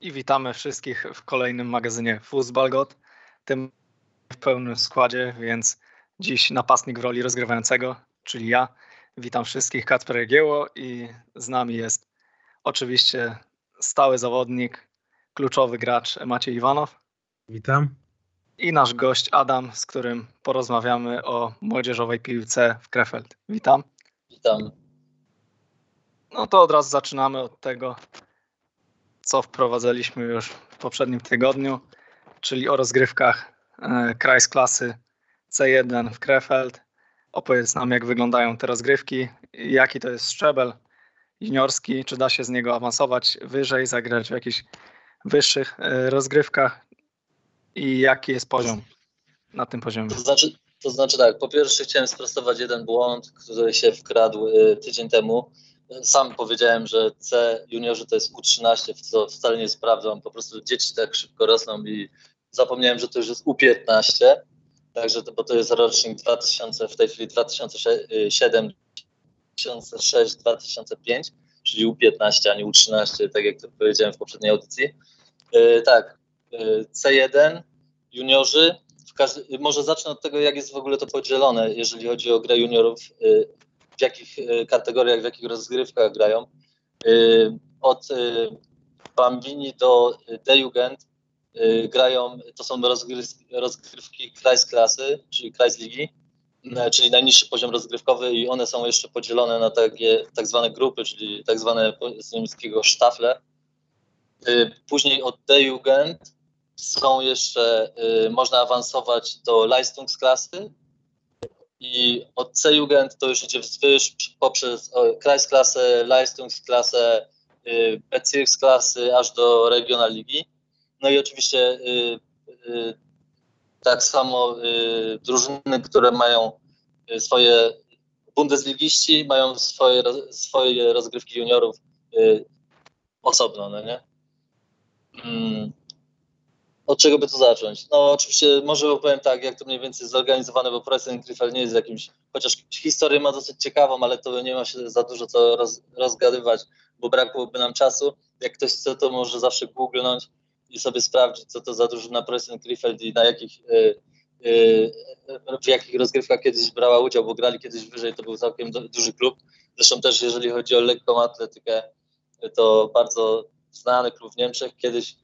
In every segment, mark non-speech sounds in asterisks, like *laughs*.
i witamy wszystkich w kolejnym magazynie Fußballgott, tym w pełnym składzie, więc dziś napastnik w roli rozgrywającego, czyli ja. Witam wszystkich, Kacper Jagieło i z nami jest oczywiście stały zawodnik, kluczowy gracz Maciej Iwanow. Witam. I nasz gość Adam, z którym porozmawiamy o młodzieżowej piłce w Krefeld. Witam. Witam. No to od razu zaczynamy od tego, co wprowadzaliśmy już w poprzednim tygodniu, czyli o rozgrywkach e, Kreis-klasy C1 w Krefeld. Opowiedz nam, jak wyglądają te rozgrywki, jaki to jest szczebel juniorski, czy da się z niego awansować wyżej, zagrać w jakichś wyższych e, rozgrywkach i jaki jest poziom na tym poziomie. To znaczy, to znaczy tak, po pierwsze chciałem sprostować jeden błąd, który się wkradł e, tydzień temu sam powiedziałem, że C juniorzy to jest U13, co wcale nie jest. Po prostu dzieci tak szybko rosną i zapomniałem, że to już jest U15. Także, to, bo to jest rocznik 2000, w tej chwili 2007, 2006, 2005, czyli U15, a nie U13, tak jak to powiedziałem w poprzedniej audycji. Yy, tak, yy, C1, juniorzy. Każdy, może zacznę od tego, jak jest w ogóle to podzielone, jeżeli chodzi o grę juniorów. W jakich e, kategoriach, w jakich rozgrywkach grają. E, od e, Bambini do D-Jugend grają, to są rozgrywki Kreisklasy, czyli Kreisligi, czyli najniższy poziom rozgrywkowy i one są jeszcze podzielone na takie tak zwane grupy, czyli tak zwane z niemieckiego sztafle. Później od D-Jugend są jeszcze, można awansować do Leistungsklasy, i od C-Jugend to już idzie wzwyż poprzez Kreisklasę, Leistungsklasę, y, Bezirksklasy aż do Regionalligi. No i oczywiście y, y, tak samo drużyny, które mają swoje bundesligiści, mają swoje, swoje rozgrywki juniorów osobno, no nie? Od czego by to zacząć? No oczywiście może opowiem tak, jak to mniej więcej jest zorganizowane, bo Preußen Krefeld nie jest jakimś, chociaż historię ma dosyć ciekawą, ale to nie ma się za dużo co roz, rozgadywać, bo brakłoby nam czasu. Jak ktoś chce, to może zawsze googlnąć i sobie sprawdzić, co to za drużyna Preußen Krefeld i na jakich, yy, yy, w jakich rozgrywkach kiedyś brała udział, bo grali kiedyś wyżej, to był całkiem duży klub. Zresztą też jeżeli chodzi o lekką atletykę, to bardzo znany klub w Niemczech. Kiedyś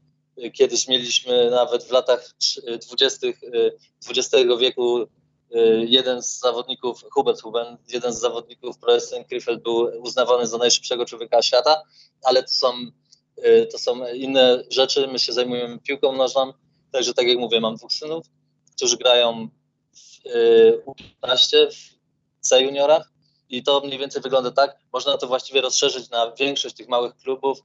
Kiedyś mieliśmy nawet w latach 20. XX y, wieku y, jeden z zawodników, Hubert Huben, jeden z zawodników Preußen Krefeld był uznawany za najszybszego człowieka świata, ale to są, y, to są inne rzeczy. My się zajmujemy piłką nożną, także tak jak mówię, mam dwóch synów, którzy grają w U15, w C juniorach i to mniej więcej wygląda tak. Można to właściwie rozszerzyć na większość tych małych klubów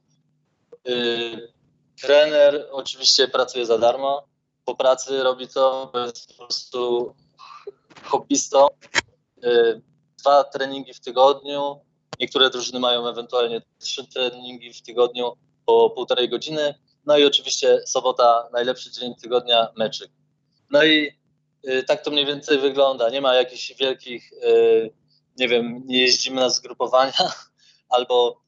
Trener oczywiście pracuje za darmo. Po pracy robi to, jest po prostu hobbystą. Y, dwa treningi w tygodniu. Niektóre drużyny mają ewentualnie trzy treningi w tygodniu po półtorej godziny. No i oczywiście sobota, najlepszy dzień tygodnia, meczyk. No i y, tak to mniej więcej wygląda. Nie ma jakichś wielkich, y, nie wiem, nie jeździmy na zgrupowania *laughs* albo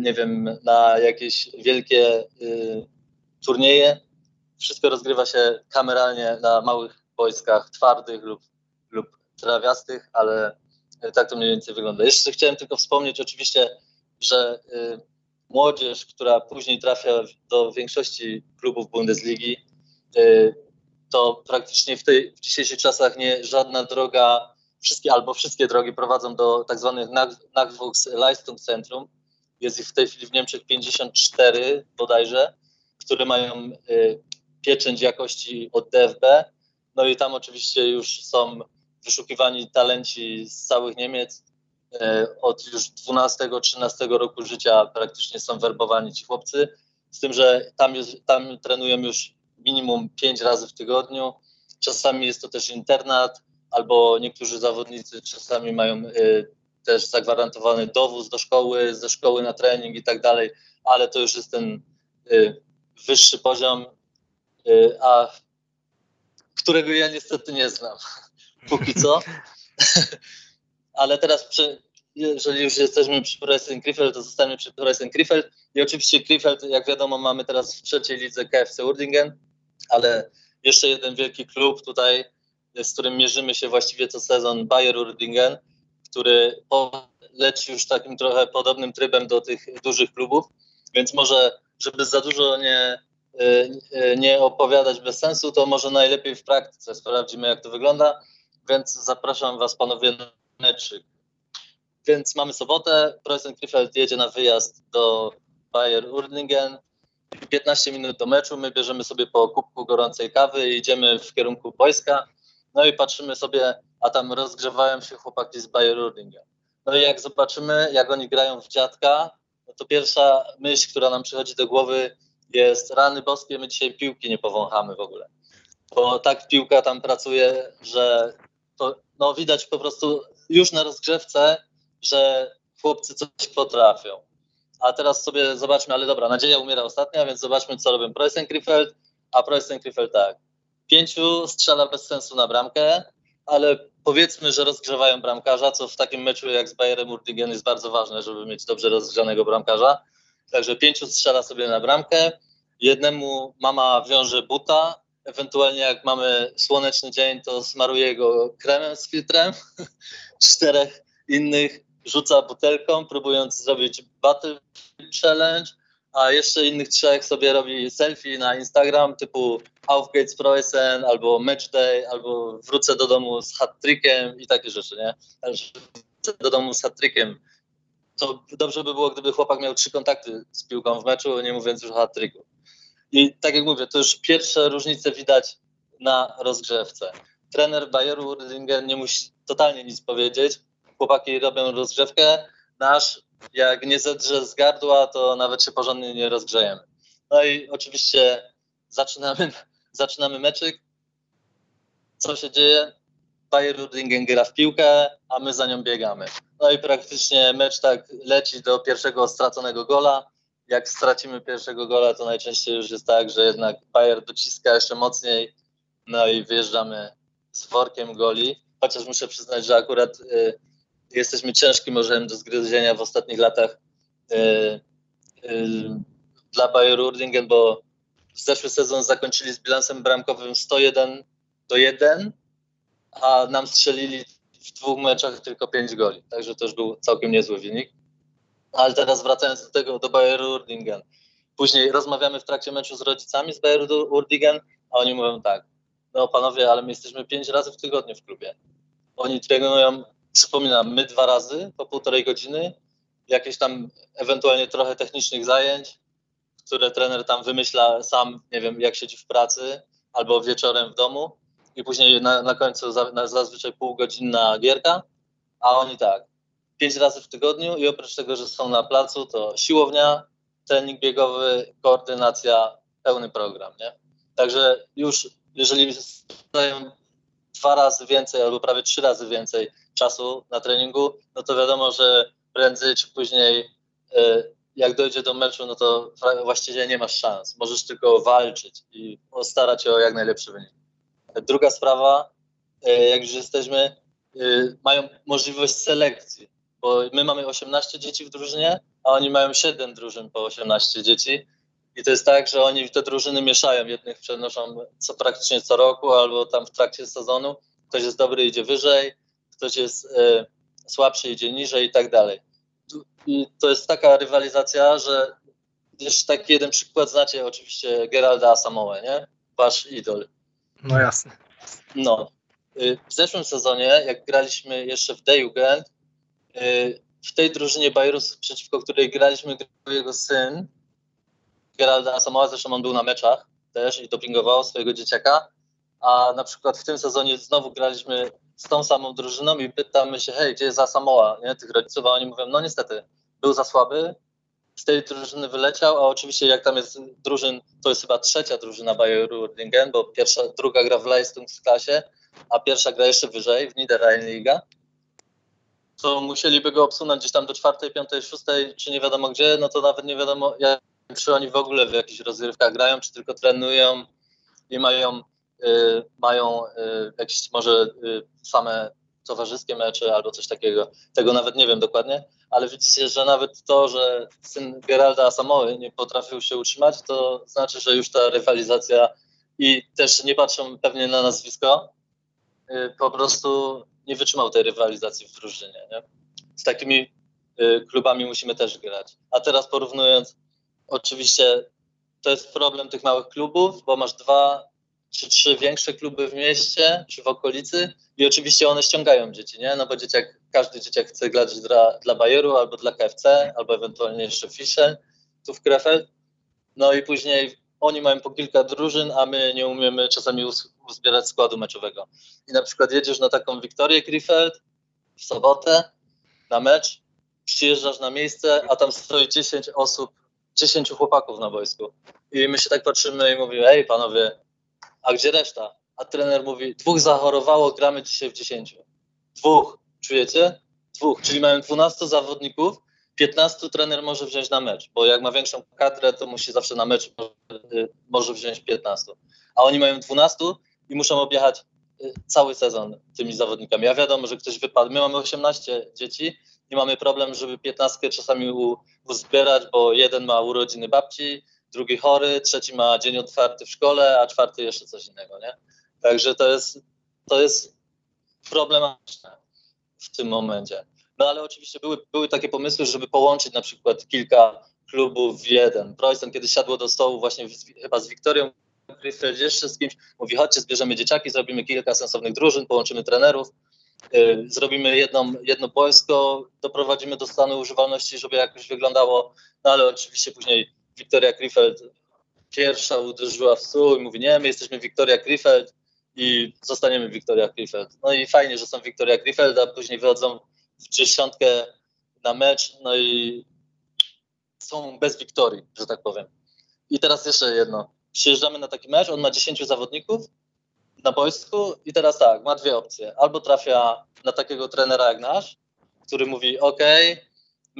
nie wiem, na jakieś wielkie y, turnieje. Wszystko rozgrywa się kameralnie na małych boiskach twardych lub, lub trawiastych, ale tak to mniej więcej wygląda. Jeszcze chciałem tylko wspomnieć oczywiście, że y, młodzież, która później trafia do większości klubów Bundesligi, to praktycznie w, tej, w dzisiejszych czasach nie żadna droga, wszystkie albo wszystkie drogi prowadzą do tak zwanych Nachwuchsleistungszentrum, jest ich w tej chwili w Niemczech 54 bodajże, które mają y, pieczęć jakości od DFB. No i tam oczywiście już są wyszukiwani talenci z całych Niemiec. Y, od już 12-13 roku życia praktycznie są werbowani ci chłopcy. Z tym, że tam, tam trenują już minimum 5 razy w tygodniu. Czasami jest to też internat, albo niektórzy zawodnicy czasami mają y, też zagwarantowany dowóz do szkoły, ze szkoły na trening i tak dalej, ale to już jest ten y, wyższy poziom, y, a którego ja niestety nie znam *laughs* póki co. *laughs* ale teraz jeżeli już jesteśmy przy Preston Krefeld, to zostaniemy przy Preston Krefeld. I oczywiście Krefeld, jak wiadomo, mamy teraz w trzeciej lidze KFC Urdingen, ale jeszcze jeden wielki klub tutaj, z którym mierzymy się właściwie co sezon, Bayer Urdingen, który leci już takim trochę podobnym trybem do tych dużych klubów, więc może, żeby za dużo nie, e, nie opowiadać bez sensu, to może najlepiej w praktyce sprawdzimy, jak to wygląda. Więc zapraszam Was, panowie, na meczyk. Więc mamy sobotę. Preußen Krefeld jedzie na wyjazd do Bayer Urdingen. 15 minut do meczu. My bierzemy sobie po kubku gorącej kawy i idziemy w kierunku boiska. No i patrzymy sobie, a tam rozgrzewają się chłopaki z Bayer Urdingen. No i jak zobaczymy, jak oni grają w dziadka, no to pierwsza myśl, która nam przychodzi do głowy jest rany boskie, my dzisiaj piłki nie powąchamy w ogóle. Bo tak piłka tam pracuje, że to, no widać po prostu już na rozgrzewce, że chłopcy coś potrafią. A teraz sobie zobaczmy, ale dobra, nadzieja umiera ostatnia, więc zobaczmy, co robią Preußen Krefeld, a Preußen Krefeld tak. Pięciu strzela bez sensu na bramkę, ale powiedzmy, że rozgrzewają bramkarza, co w takim meczu jak z Bayerem Urdigen jest bardzo ważne, żeby mieć dobrze rozgrzanego bramkarza. Także pięciu strzela sobie na bramkę, jednemu mama wiąże buta, ewentualnie jak mamy słoneczny dzień, to smaruje go kremem z filtrem, *laughs* czterech innych rzuca butelką, próbując zrobić battle challenge, a jeszcze innych trzech sobie robi selfie na Instagram typu Auf geht's Preußen, albo Match Day, albo wrócę do domu z hat-trickiem i takie rzeczy, nie? Wrócę do domu z hat-trickiem. To dobrze by było, gdyby chłopak miał trzy kontakty z piłką w meczu, nie mówiąc już o hat-tricku. I tak jak mówię, to już pierwsze różnice widać na rozgrzewce. Trener Bayeru Urdingen nie musi totalnie nic powiedzieć. Chłopaki robią rozgrzewkę. Nasz, jak nie zedrze z gardła, to nawet się porządnie nie rozgrzejemy. No i oczywiście zaczynamy, *laughs* zaczynamy meczyk. Co się dzieje? Bayer Urdingen gra w piłkę, a my za nią biegamy. No i praktycznie mecz tak leci do pierwszego straconego gola jak stracimy pierwszego gola, to najczęściej już jest tak, że jednak Bayer dociska jeszcze mocniej, no i wyjeżdżamy z workiem goli. Chociaż muszę przyznać, że akurat y, jesteśmy ciężkim orzechem do zgryzienia w ostatnich latach y, y, dla Bayer Urdingen, bo zeszły sezon zakończyli z bilansem bramkowym 101 do 1, a nam strzelili w dwóch meczach tylko 5 goli. Także to już był całkiem niezły wynik. Ale teraz wracając do tego, do Bayeru Urdingen. Później rozmawiamy w trakcie meczu z rodzicami z Bayeru Urdingen, a oni mówią tak, no panowie, ale my jesteśmy pięć razy w tygodniu w klubie. Oni trenują, przypominam, my dwa razy po półtorej godziny, jakieś tam ewentualnie trochę technicznych zajęć, które trener tam wymyśla sam, nie wiem, jak siedzi w pracy albo wieczorem w domu i później na, na końcu za, na, zazwyczaj półgodzinna gierka, a oni tak, pięć razy w tygodniu i oprócz tego, że są na placu, to siłownia, trening biegowy, koordynacja, pełny program, nie? Także już jeżeli dają dwa razy więcej albo prawie trzy razy więcej czasu na treningu, no to wiadomo, że prędzej czy później e, jak dojdzie do meczu, no to właściwie nie masz szans. Możesz tylko walczyć i postarać się o jak najlepszy wynik. Druga sprawa, e, jak już jesteśmy, e, mają możliwość selekcji bo my mamy 18 dzieci w drużynie, a oni mają 7 drużyn po 18 dzieci. I to jest tak, że oni te drużyny mieszają. Jednych przenoszą co, praktycznie co roku albo tam w trakcie sezonu. Ktoś jest dobry, idzie wyżej, ktoś jest y, słabszy, idzie niżej i tak dalej. I to jest taka rywalizacja, że jeszcze taki jeden przykład znacie oczywiście Geralda Asamoah, nie? Wasz idol. No jasne. No. Y, w zeszłym sezonie, jak graliśmy jeszcze w D-Jugend, Y, w tej drużynie Bajrus, przeciwko której graliśmy, grał jego syn, Geralda Samoa, zresztą on był na meczach też i dopingował swojego dzieciaka, a na przykład w tym sezonie znowu graliśmy z tą samą drużyną i pytamy się, hej, gdzie jest Samoa, nie, tych rodziców, a oni mówią, no niestety, był za słaby, z tej drużyny wyleciał, a oczywiście jak tam jest drużyn, to jest chyba trzecia drużyna Bayeru Urdingen, bo pierwsza, druga gra w Leistungsklasie, a pierwsza gra jeszcze wyżej w Niederrhein-Liga to musieliby go obsunąć gdzieś tam do czwartej, piątej, szóstej, czy nie wiadomo gdzie, no to nawet nie wiadomo, jak, czy oni w ogóle w jakichś rozgrywkach grają, czy tylko trenują i mają, mają y, jakieś może y, same towarzyskie mecze albo coś takiego. Tego nawet nie wiem dokładnie, ale widzicie, że nawet to, że syn Geralda Asamoły nie potrafił się utrzymać, to znaczy, że już ta rywalizacja i też nie patrzą pewnie na nazwisko, y, po prostu nie wytrzymał tej rywalizacji w drużynie. Nie? Z takimi y, klubami musimy też grać. A teraz porównując, oczywiście to jest problem tych małych klubów, bo masz dwa czy trzy większe kluby w mieście czy w okolicy i oczywiście one ściągają dzieci, nie? No bo dzieciak, każdy dzieciak chce grać dla, dla Bayeru albo dla KFC, albo ewentualnie jeszcze Fischer tu w Krefeld. No i później oni mają po kilka drużyn, a my nie umiemy czasami uzbierać składu meczowego. I na przykład jedziesz na taką Wiktorię Krefeld w sobotę na mecz, przyjeżdżasz na miejsce, a tam stoi 10 osób, 10 chłopaków na boisku. I my się tak patrzymy i mówimy, ej panowie, a gdzie reszta? A trener mówi, dwóch zachorowało, gramy dzisiaj w dziesięciu. Dwóch, czujecie? Dwóch, czyli mają 12 zawodników, 15 trener może wziąć na mecz, bo jak ma większą kadrę, to musi zawsze na mecz może wziąć 15. A oni mają 12 i muszą objechać y, cały sezon tymi zawodnikami. Ja wiadomo, że ktoś wypadł. My mamy 18 dzieci i mamy problem, żeby 15 czasami uzbierać, bo jeden ma urodziny babci, drugi chory, trzeci ma dzień otwarty w szkole, a czwarty jeszcze coś innego, nie? Także to jest, to jest problematyczne w tym momencie. No ale oczywiście były, były takie pomysły, żeby połączyć na przykład kilka klubów w jeden. Preußen kiedy siadło do stołu właśnie w, chyba z Wiktorią Griffith, jeszcze z kimś, mówi chodźcie, zbierzemy dzieciaki, zrobimy kilka sensownych drużyn, połączymy trenerów, yy, zrobimy jedną, jedno boisko, doprowadzimy do stanu używalności, żeby jakoś wyglądało, no ale oczywiście później Wiktoria Krefeld pierwsza uderzyła w stół i mówi, nie, my jesteśmy Wiktoria Krefeld i zostaniemy Wiktoria Krefeld. No i fajnie, że są Wiktoria Krefeld, a później wychodzą w dziesiątkę na mecz, no i są bez Wiktorii, że tak powiem. I teraz jeszcze jedno. Przyjeżdżamy na taki mecz, on ma 10 zawodników na boisku i teraz tak, ma dwie opcje. Albo trafia na takiego trenera jak nasz, który mówi, ok,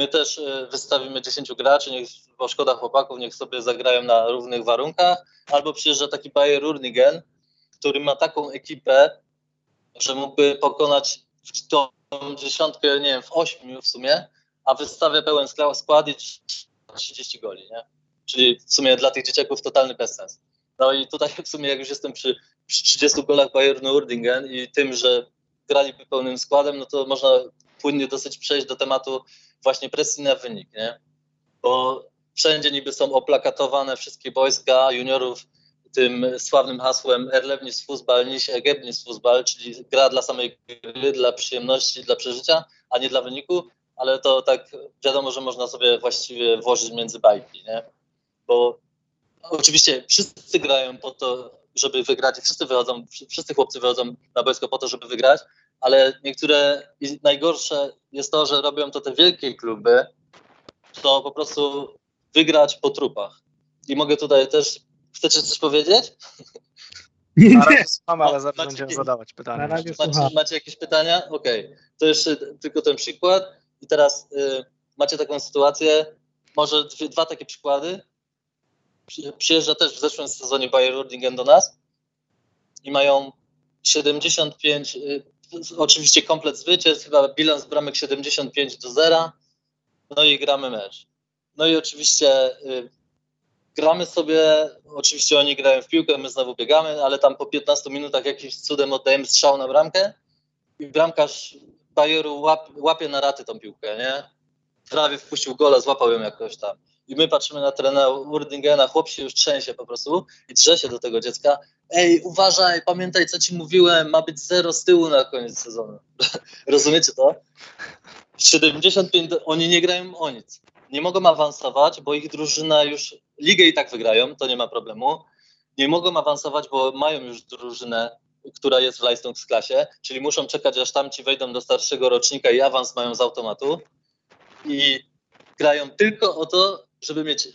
my też e, wystawimy 10 graczy, niech bo szkoda chłopaków, niech sobie zagrają na równych warunkach, albo przyjeżdża taki Bayer Urnigen, który ma taką ekipę, że mógłby pokonać tą dziesiątkę, nie wiem, w ośmiu w sumie, a wystawia pełen skład i 30 goli, nie? Czyli w sumie dla tych dzieciaków totalny bezsens. No i tutaj w sumie jak już jestem przy, przy 30 golach Bayernu Urdingen i tym, że graliby pełnym składem, no to można płynnie dosyć przejść do tematu właśnie presji na wynik, nie? Bo wszędzie niby są oplakatowane wszystkie wojska juniorów tym sławnym hasłem Erlebnis Fußball, niż Egebnis Fußball, czyli gra dla samej gry, dla przyjemności, dla przeżycia, a nie dla wyniku, ale to tak wiadomo, że można sobie właściwie włożyć między bajki, nie? Bo oczywiście wszyscy grają po to, żeby wygrać wszyscy wychodzą, wszyscy chłopcy wychodzą na boisko po to, żeby wygrać, ale niektóre, najgorsze jest to, że robią to te wielkie kluby, to po prostu wygrać po trupach. I mogę tutaj też, chcecie coś powiedzieć? Nie, Na razie słucham, ale zaraz będziemy zadawać pytania. Macie, macie, jakieś pytania? Okej, okay. to jeszcze tylko ten przykład. I teraz y, macie taką sytuację, może dwie, dwa takie przykłady. Przyjeżdża też w zeszłym sezonie Bayer Rudingen do nas i mają 75, y, oczywiście komplet zwycięstw, chyba bilans bramek 75 do 0, no i gramy mecz. No i oczywiście y, gramy sobie, oczywiście oni grają w piłkę, my znowu biegamy, ale tam po 15 minutach jakimś cudem oddajemy strzał na bramkę i bramkarz Bayeru łap, łapie na raty tą piłkę, nie? Prawie wpuścił gola, złapał ją jakoś tam. I my patrzymy na trenera Urdingena, chłop się już trzęsie po prostu i drze się do tego dziecka. Ej, uważaj, pamiętaj co ci mówiłem, ma być zero z tyłu na koniec sezonu. *laughs* Rozumiecie to? 75, oni nie grają o nic. Nie mogą awansować, bo ich drużyna już, ligę i tak wygrają, to nie ma problemu. Nie mogą awansować, bo mają już drużynę, która jest w Leistungsklasie, klasie, czyli muszą czekać, aż tamci wejdą do starszego rocznika i awans mają z automatu. I grają tylko o to, żeby mieć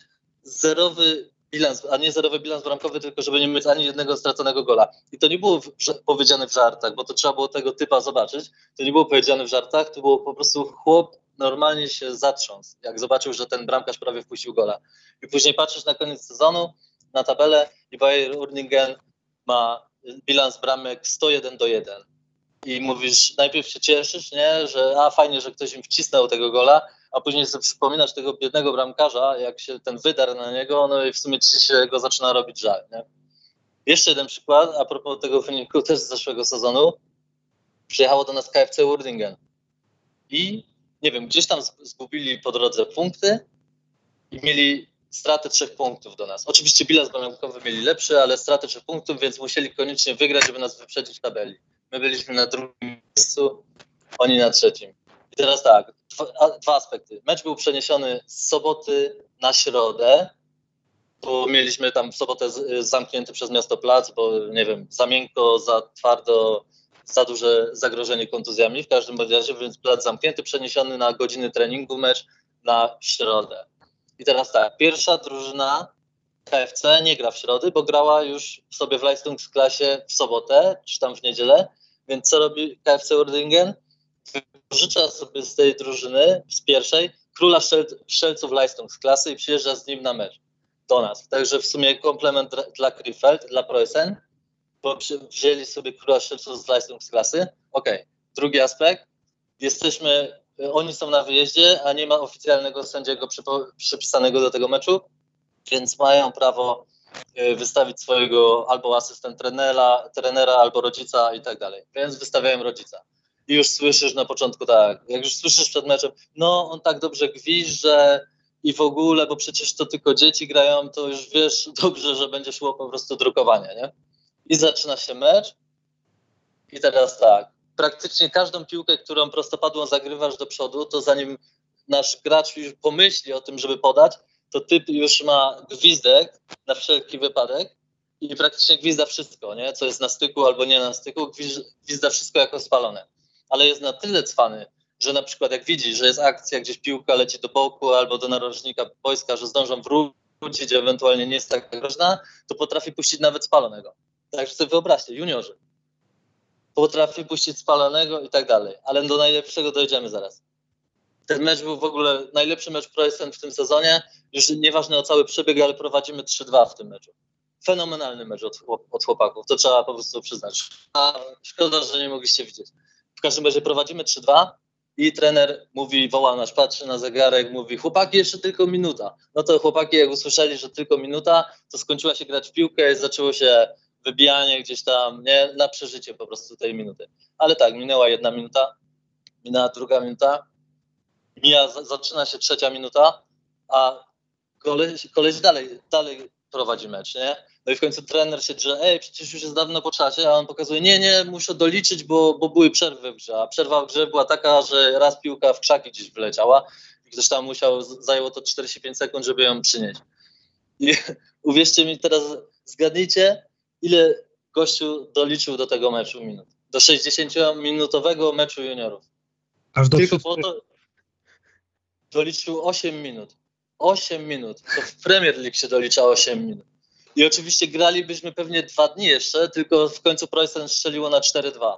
zerowy bilans, a nie zerowy bilans bramkowy, tylko żeby nie mieć ani jednego straconego gola. I to nie było w, powiedziane w żartach, bo to trzeba było tego typa zobaczyć. To nie było powiedziane w żartach, to było po prostu chłop normalnie się zatrząsł, jak zobaczył, że ten bramkarz prawie wpuścił gola. I później patrzysz na koniec sezonu, na tabelę i Bayer Urningen ma bilans bramek 101 do 1. i mówisz, najpierw się cieszysz, nie, że a fajnie, że ktoś im wcisnął tego gola, a później sobie przypominasz tego biednego bramkarza, jak się ten wydar na niego, no i w sumie ci się go zaczyna robić żal, nie? Jeszcze jeden przykład, a propos tego wyniku też z zeszłego sezonu. Przyjechało do nas KFC Wordingen i nie wiem, gdzieś tam zgubili po drodze punkty i mieli stratę trzech punktów do nas. Oczywiście bilans bramkowy mieli lepszy, ale stratę trzech punktów, więc musieli koniecznie wygrać, żeby nas wyprzedzić w tabeli. My byliśmy na drugim miejscu, oni na trzecim. I teraz tak, dwa, dwa aspekty. Mecz był przeniesiony z soboty na środę, bo mieliśmy tam w sobotę zamknięty przez miasto plac, bo nie wiem, za miękko, za twardo, za duże zagrożenie kontuzjami. W każdym razie, więc plac zamknięty, przeniesiony na godziny treningu mecz na środę. I teraz tak, pierwsza drużyna KFC nie gra w środy, bo grała już sobie w klasie w sobotę, czy tam w niedzielę. Więc co robi KFC Wordingen? Wypożycza sobie z tej drużyny, z pierwszej, króla strzelców klasy i przyjeżdża z nim na mecz do nas. Także w sumie komplement dla Krefeld, dla Preußen, bo wzięli sobie króla strzelców z klasy. Okej. Okay. Drugi aspekt. Jesteśmy, oni są na wyjeździe, a nie ma oficjalnego sędziego przypisanego do tego meczu, więc mają prawo y, wystawić swojego albo asystent trenera, trenera albo rodzica i tak dalej. Więc wystawiają rodzica. I już słyszysz na początku tak, jak już słyszysz przed meczem, no on tak dobrze że i w ogóle, bo przecież to tylko dzieci grają, to już wiesz dobrze, że będzie szło po prostu drukowanie, nie? I zaczyna się mecz i teraz tak, praktycznie każdą piłkę, którą prostopadłą zagrywasz do przodu, to zanim nasz gracz już pomyśli o tym, żeby podać, to typ już ma gwizdek na wszelki wypadek i praktycznie gwizda wszystko, nie? co jest na styku albo nie na styku, gwizda wszystko jako spalone. Ale jest na tyle cwany, że na przykład jak widzi, że jest akcja, gdzieś piłka leci do boku albo do narożnika wojska, że zdążą wrócić, ewentualnie nie jest tak groźna, to potrafi puścić nawet spalonego. Także sobie wyobraźcie, juniorzy. Potrafi puścić spalonego i tak dalej. Ale do najlepszego dojdziemy zaraz. Ten mecz był w ogóle najlepszy mecz Preußen w tym sezonie. Już nieważne o cały przebieg, ale prowadzimy 3-2 w tym meczu. Fenomenalny mecz od, od chłopaków. To trzeba po prostu przyznać. A szkoda, że nie mogliście widzieć. W każdym razie prowadzimy 3-2 i trener mówi, woła nas, patrzy na zegarek, mówi, chłopaki, jeszcze tylko minuta. No to chłopaki, jak usłyszeli, że tylko minuta, to skończyła się grać w piłkę i zaczęło się wybijanie gdzieś tam, nie, na przeżycie po prostu tej minuty. Ale tak, minęła jedna minuta, minęła druga minuta, mija, zaczyna się trzecia minuta, a koleś, koleś dalej, dalej prowadzi mecz, nie? No i w końcu trener się drze, ej, przecież już jest dawno po czasie, a on pokazuje, nie, nie, muszę doliczyć, bo, bo były przerwy w grze. A przerwa w grze była taka, że raz piłka w krzaki gdzieś wyleciała i ktoś tam musiał, zajęło to 45 sekund, żeby ją przynieść. I *laughs* uwierzcie mi teraz, zgadnijcie, ile gościu doliczył do tego meczu minut. Do 60-minutowego meczu juniorów. Aż do Tylko po to doliczył 8 minut. 8 minut. To w Premier League się dolicza 8 minut. I oczywiście gralibyśmy pewnie dwa dni jeszcze, tylko w końcu Preußen strzeliło na 4-2.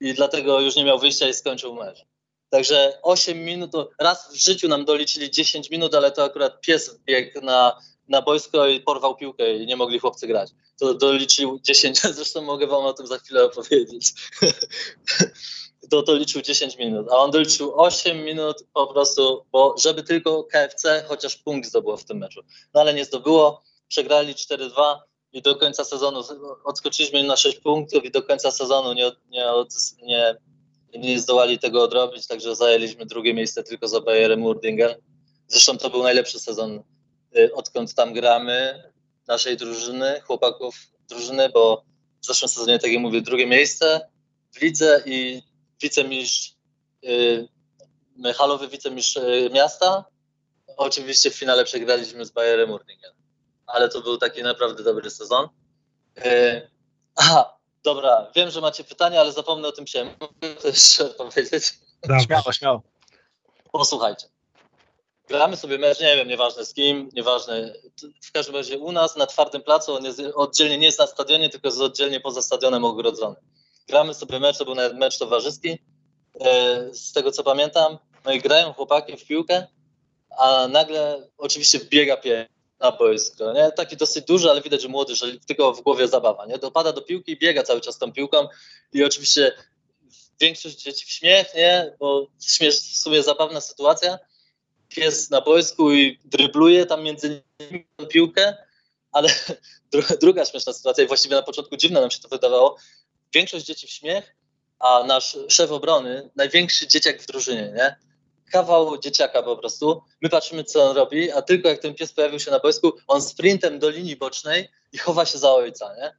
I dlatego już nie miał wyjścia i skończył mecz. Także 8 minut, raz w życiu nam doliczyli 10 minut, ale to akurat pies biegł na, na boisko i porwał piłkę i nie mogli chłopcy grać. To doliczył 10, *laughs* zresztą mogę wam o tym za chwilę opowiedzieć. *laughs* to doliczył 10 minut, a on doliczył 8 minut po prostu, bo żeby tylko KFC chociaż punkt zdobyło w tym meczu. No ale nie zdobyło przegrali 4-2 i do końca sezonu odskoczyliśmy na 6 punktów i do końca sezonu nie, nie, nie, nie zdołali tego odrobić, także zajęliśmy drugie miejsce tylko za Bayerem Urdingen. Zresztą to był najlepszy sezon, y, odkąd tam gramy, naszej drużyny, chłopaków drużyny, bo w zeszłym sezonie, tak jak mówię, drugie miejsce w lidze i wicemistrz, yy, halowy wicemistrz y, miasta. Oczywiście w finale przegraliśmy z Bayerem Urdingen ale to był taki naprawdę dobry sezon. Yy, aha, dobra, wiem, że macie pytania, ale zapomnę o tym się. *laughs* Mogę to jeszcze powiedzieć? Śmiało, śmiało. Posłuchajcie. Gramy sobie mecz, nie wiem, nieważne z kim, nieważne. W każdym razie u nas na twardym placu, on jest oddzielnie nie jest na stadionie, tylko jest oddzielnie poza stadionem ogrodzony. Gramy sobie mecz, to był nawet mecz towarzyski, yy, z tego co pamiętam. No i grają chłopaki w piłkę, a nagle oczywiście wbiega pies na boisko, nie? Taki dosyć duży, ale widać, że młody, że tylko w głowie zabawa, nie? Dopada do piłki i biega cały czas tą piłką i oczywiście większość dzieci w śmiech, nie? Bo śmiesz, w sumie zabawna sytuacja. Pies na boisku i drybluje tam między nimi piłkę, ale *laughs* druga śmieszna sytuacja i właściwie na początku dziwna nam się to wydawało. Większość dzieci w śmiech, a nasz szef obrony, największy dzieciak w drużynie, nie? Kawał dzieciaka po prostu. My patrzymy, co on robi, a tylko jak ten pies pojawił się na boisku, on sprintem do linii bocznej i chowa się za ojca, nie?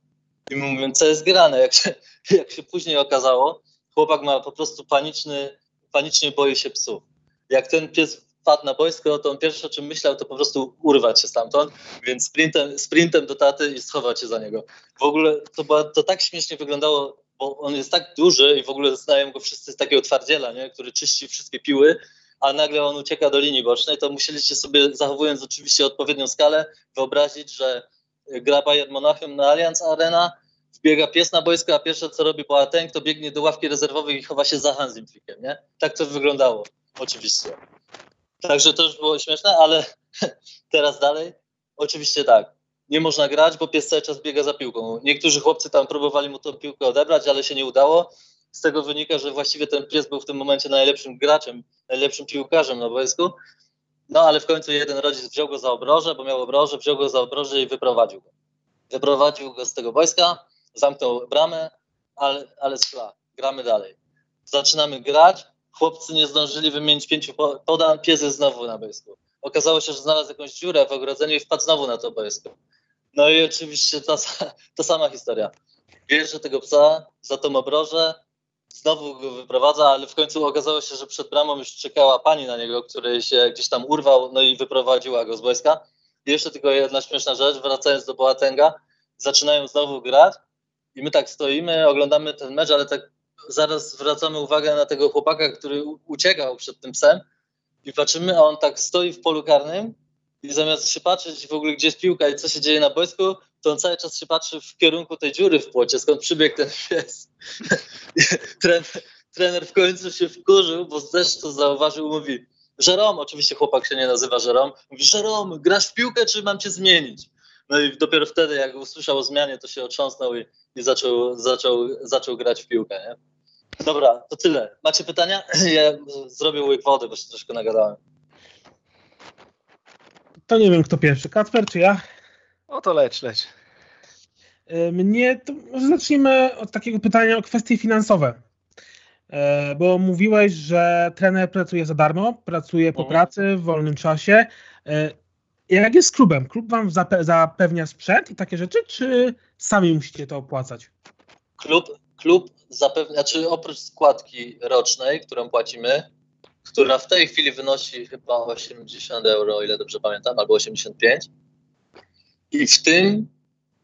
I mówię, co jest grane, jak się, *laughs* jak się później okazało, chłopak ma po prostu paniczny, panicznie boi się psów. Jak ten pies wpadł na boisko, to on pierwsze o czym myślał, to po prostu urwać się stamtąd, więc sprintem, sprintem do taty i schować się za niego. W ogóle to, była, to tak śmiesznie wyglądało, bo on jest tak duży i w ogóle znają go wszyscy z takiego twardziela, nie? który czyści wszystkie piły, a nagle on ucieka do linii bocznej, to musieliście sobie, zachowując oczywiście odpowiednią skalę, wyobrazić, że gra Bayern Monachium na Allianz Arena, wbiega pies na boisko, a pierwsze co robi Boateng, to biegnie do ławki rezerwowej i chowa się za Hansimflickiem, nie? Tak to wyglądało, oczywiście. Także to już było śmieszne, ale *laughs* teraz dalej. Oczywiście tak. Nie można grać, bo pies cały czas biega za piłką. Niektórzy chłopcy tam próbowali mu tą piłkę odebrać, ale się nie udało. Z tego wynika, że właściwie ten pies był w tym momencie najlepszym graczem, najlepszym piłkarzem na boisku. No ale w końcu jeden rodzic wziął go za obroże, bo miał obroże, wziął go za obroże i wyprowadził go. Wyprowadził go z tego boiska, zamknął bramę, ale, ale szla, gramy dalej. Zaczynamy grać, chłopcy nie zdążyli wymienić pięciu podań, pies jest znowu na boisku. Okazało się, że znalazł jakąś dziurę w ogrodzeniu i wpadł znowu na to boisko. No i oczywiście ta, *laughs* ta sama historia. Bierze tego psa za tą obrożę, znowu go wyprowadza, ale w końcu okazało się, że przed bramą już czekała pani na niego, który się gdzieś tam urwał, no i wyprowadziła go z boiska. I jeszcze tylko jedna śmieszna rzecz, wracając do Boatenga, zaczynają znowu grać i my tak stoimy, oglądamy ten mecz, ale tak zaraz zwracamy uwagę na tego chłopaka, który uciekał przed tym psem i patrzymy, a on tak stoi w polu karnym i zamiast się patrzeć w ogóle gdzie jest piłka i co się dzieje na boisku, to on cały czas się patrzy w kierunku tej dziury w płocie, skąd przybiegł ten pies. *laughs* trener, trener w końcu się wkurzył, bo też to zauważył, mówi Żerom, oczywiście chłopak się nie nazywa Żerom, mówi Żerom, grasz w piłkę, czy mam cię zmienić? No i dopiero wtedy, jak usłyszał o zmianie, to się otrząsnął i, i zaczął, zaczął, zaczął grać w piłkę. Nie? Dobra, to tyle. Macie pytania? *clears throat* Ja zrobię łyk wody, bo się troszkę nagadałem. To nie wiem, kto pierwszy. Kacper czy ja? O to leć, leć. E, mnie, to może zacznijmy od takiego pytania o kwestie finansowe. E, bo mówiłeś, że trener pracuje za darmo, pracuje po mhm. pracy w wolnym czasie. E, jak jest z klubem? Klub wam zapewnia sprzęt i takie rzeczy, czy sami musicie to opłacać? Klub, klub zapewnia, znaczy oprócz składki rocznej, którą płacimy, która w tej chwili wynosi chyba 80 euro, o ile dobrze pamiętam, albo 85. I w tym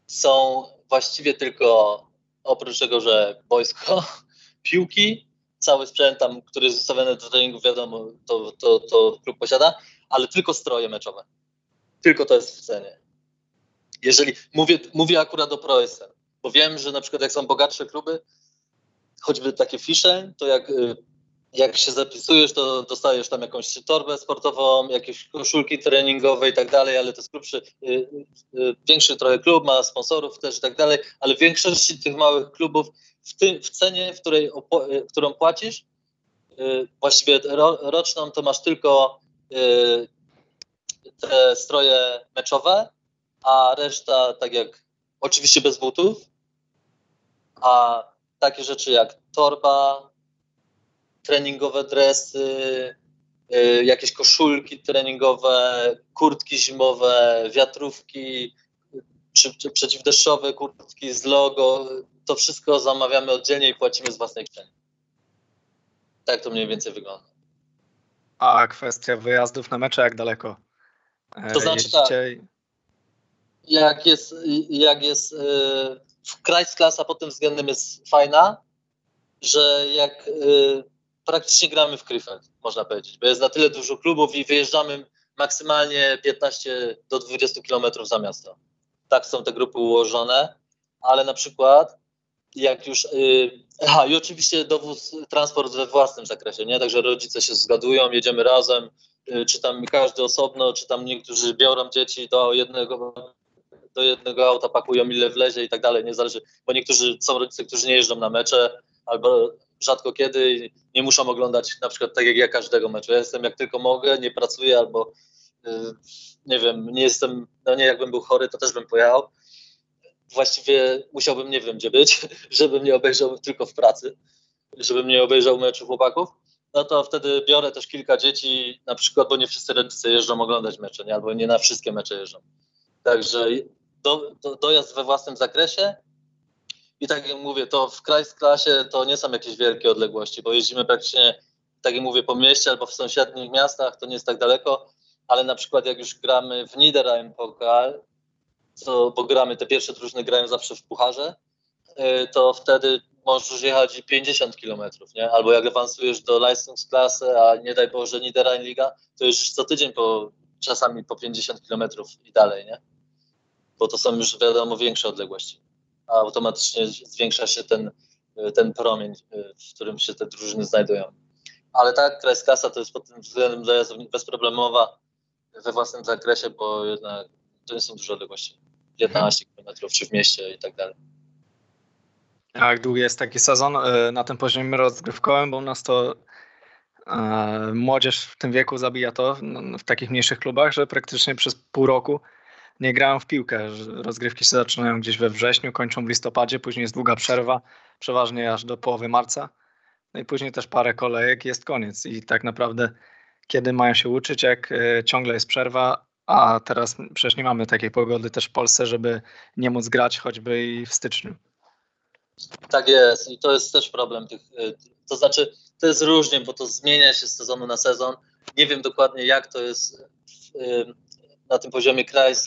są właściwie tylko oprócz tego, że boisko, *laughs* piłki, cały sprzęt tam, który jest zostawiony do treningu, wiadomo, to, to, to klub posiada, ale tylko stroje meczowe. Tylko to jest w cenie. Jeżeli mówię, mówię akurat o ProSM, bo wiem, że na przykład jak są bogatsze kluby, choćby takie fisze, to jak, y, jak się zapisujesz, to dostajesz tam jakąś torbę sportową, jakieś koszulki treningowe i tak dalej, ale to jest grubszy, y, y, większy trochę klub, ma sponsorów też i tak dalej, ale w większości tych małych klubów w, tym, w cenie, w której, którą płacisz, właściwie roczną, to masz tylko te stroje meczowe, a reszta tak jak oczywiście bez butów, a takie rzeczy jak torba, treningowe dresy, y, jakieś koszulki treningowe, kurtki zimowe, wiatrówki czy, czy przeciwdeszczowe kurtki z logo, to wszystko zamawiamy oddzielnie i płacimy z własnej kieszeni. Tak to mniej więcej wygląda. A kwestia wyjazdów na mecze, jak daleko? To znaczy tak, jak jest, jak jest w Kreisklasa pod tym względem jest fajna, że jak praktycznie gramy w Krefeld, można powiedzieć, bo jest na tyle dużo klubów i wyjeżdżamy maksymalnie 15 do 20 kilometrów za miasto. Tak są te grupy ułożone, ale na przykład jak już. Yy, aha, i oczywiście dowóz, transport we własnym zakresie, nie? Także rodzice się zgadują, jedziemy razem, Y, czy tam każdy osobno, czy tam niektórzy biorą dzieci do jednego, do jednego auta, pakują ile wlezie i tak dalej, nie zależy, bo niektórzy są rodzice, którzy nie jeżdżą na mecze, albo rzadko kiedy nie muszą oglądać na przykład tak jak ja każdego meczu. Ja jestem jak tylko mogę, nie pracuję albo nie wiem, nie jestem, no nie jakbym był chory, to też bym pojechał. Właściwie musiałbym nie wiem gdzie być, *laughs* żebym nie obejrzał tylko w pracy, żebym nie obejrzał meczu chłopaków. No to wtedy biorę też kilka dzieci, na przykład, bo nie wszyscy rodzice jeżdżą oglądać mecze, nie? albo nie na wszystkie mecze jeżdżą. Także do, do, dojazd we własnym zakresie i tak jak mówię, to w klasie to nie są jakieś wielkie odległości, bo jeździmy praktycznie, tak jak mówię, po mieście albo w sąsiednich miastach, to nie jest tak daleko, ale na przykład jak już gramy w Niederrhein Pokal, to, bo gramy, te pierwsze drużyny grają zawsze w pucharze, y, to wtedy możesz jechać 50 km, nie? Albo jak awansujesz do Leistungsklasy, a nie daj Boże Niederrhein Liga, to już co tydzień po, czasami po 50 km i dalej, nie? Bo to są już wiadomo większe odległości. A automatycznie zwiększa się ten, ten promień, y, w którym się te drużyny znajdują. Ale tak, Krajskasa to jest pod tym względem dojazdu bezproblemowa we własnym zakresie, bo jednak to nie są duże odległości. 15 km czy w mieście i tak dalej. A jak długi jest taki sezon e, na tym poziomie rozgrywkowym, bo u nas to e, młodzież w tym wieku zabija to no, w takich mniejszych klubach, że praktycznie przez pół roku nie grają w piłkę. Rozgrywki się zaczynają gdzieś we wrześniu, kończą w listopadzie, później jest długa przerwa, przeważnie aż do połowy marca. No i później też parę kolejek jest koniec. I tak naprawdę kiedy mają się uczyć, jak e, ciągle jest przerwa, a teraz przecież nie mamy takiej pogody też w Polsce, żeby nie móc grać choćby i w styczniu. Tak jest i to jest też problem tych, e, to znaczy to jest różnie, bo to zmienia się z sezonu na sezon. Nie wiem dokładnie jak to jest e, na tym poziomie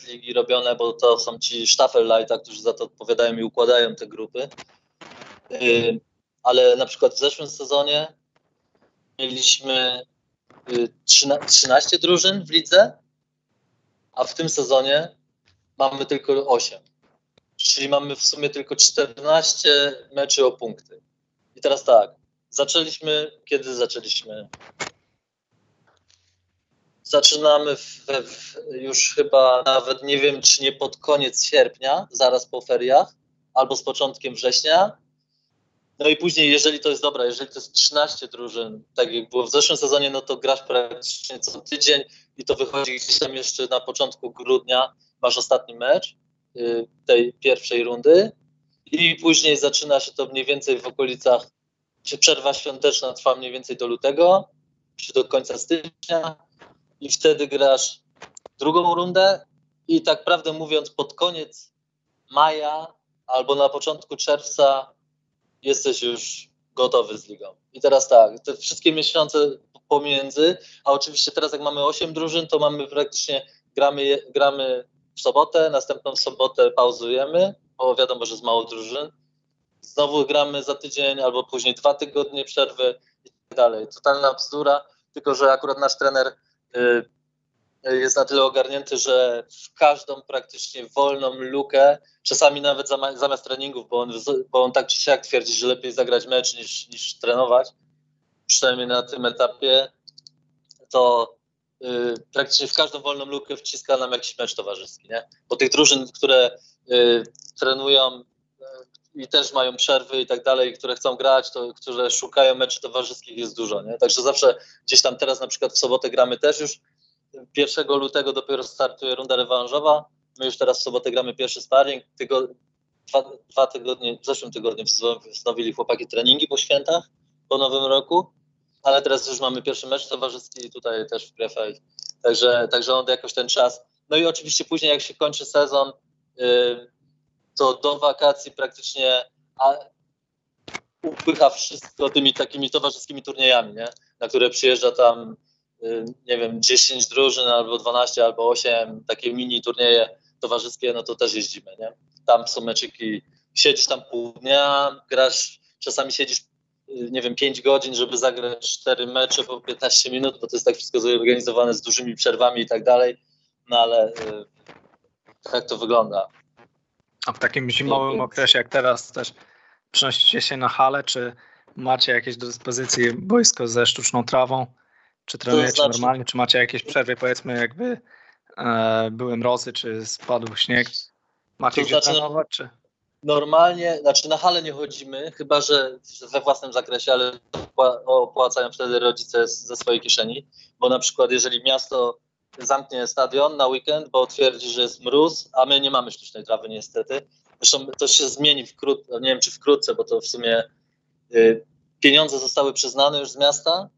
Ligi robione, bo to są ci Staffelleiter, którzy za to odpowiadają i układają te grupy. Ale na przykład w zeszłym sezonie mieliśmy 13 drużyn w lidze, a w tym sezonie mamy tylko 8. Czyli mamy w sumie tylko 14 meczy o punkty. I teraz tak, zaczęliśmy, kiedy zaczęliśmy? Zaczynamy w, już chyba nawet nie wiem, czy nie pod koniec sierpnia, zaraz po feriach, albo z początkiem września. No i później, jeżeli to jest dobra, jeżeli to jest 13 drużyn, tak jak było w zeszłym sezonie, no to grasz praktycznie co tydzień i to wychodzi gdzieś tam jeszcze na początku grudnia, masz ostatni mecz y, tej pierwszej rundy i później zaczyna się to mniej więcej w okolicach, czy przerwa świąteczna trwa mniej więcej do lutego, czy do końca stycznia i wtedy grasz drugą rundę i tak prawdę mówiąc pod koniec maja albo na początku czerwca jesteś już gotowy z ligą. I teraz tak, te wszystkie miesiące pomiędzy, a oczywiście teraz jak mamy 8 drużyn, to mamy praktycznie, gramy, gramy w sobotę, następną sobotę pauzujemy, bo wiadomo, że jest mało drużyn. Znowu gramy za tydzień albo później dwa tygodnie przerwy i tak dalej. Totalna bzdura, tylko że akurat nasz trener jest na tyle ogarnięty, że w każdą praktycznie wolną lukę, czasami nawet zamiast treningów, bo on, bo on tak czy siak twierdzi, że lepiej zagrać mecz niż, niż trenować, przynajmniej na tym etapie, to yy, praktycznie w każdą wolną lukę wciska nam jakiś mecz towarzyski, nie? Bo tych drużyn, które yy, trenują i też mają przerwy i tak dalej, które chcą grać, to które szukają meczy towarzyskich jest dużo, nie? Także zawsze gdzieś tam teraz na przykład w sobotę gramy też już 1 lutego dopiero startuje runda rewanżowa. My już teraz w sobotę gramy pierwszy sparring. Tygo, dwa, dwa tygodnie, w zeszłym tygodniu wznowili chłopaki treningi po świętach, po nowym roku, ale teraz już mamy pierwszy mecz towarzyski tutaj też w Krefeld. Także, także on jakoś ten czas. No i oczywiście później jak się kończy sezon, yy, to do wakacji praktycznie upycha wszystko tymi takimi towarzyskimi turniejami, nie? na które przyjeżdża tam Y, nie wiem, 10 drużyn albo 12 albo 8 takie mini turnieje towarzyskie, no to też jeździmy, nie? Tam są meczyki, siedzisz tam pół dnia, grasz, czasami siedzisz, y, nie wiem, 5 godzin, żeby zagrać 4 mecze po 15 minut, bo to jest tak wszystko zorganizowane z dużymi przerwami i tak dalej, no ale y, tak to wygląda. A w takim zimowym okresie jak teraz też przenosicie się na halę, czy macie jakieś do dyspozycji boisko ze sztuczną trawą? Czy trenujecie to znaczy... normalnie, czy macie jakieś przerwy, powiedzmy jakby e, były mrozy, czy spadł śnieg? Macie to gdzie znaczy, trenować, czy? normalnie, znaczy na hale nie chodzimy, chyba że we własnym zakresie, ale opłacają wtedy rodzice ze swojej kieszeni, bo na przykład jeżeli miasto zamknie stadion na weekend, bo twierdzi, że jest mróz, a my nie mamy sztucznej trawy niestety. Zresztą to się zmieni wkrótce, nie wiem czy wkrótce, bo to w sumie y, pieniądze zostały przyznane już z miasta,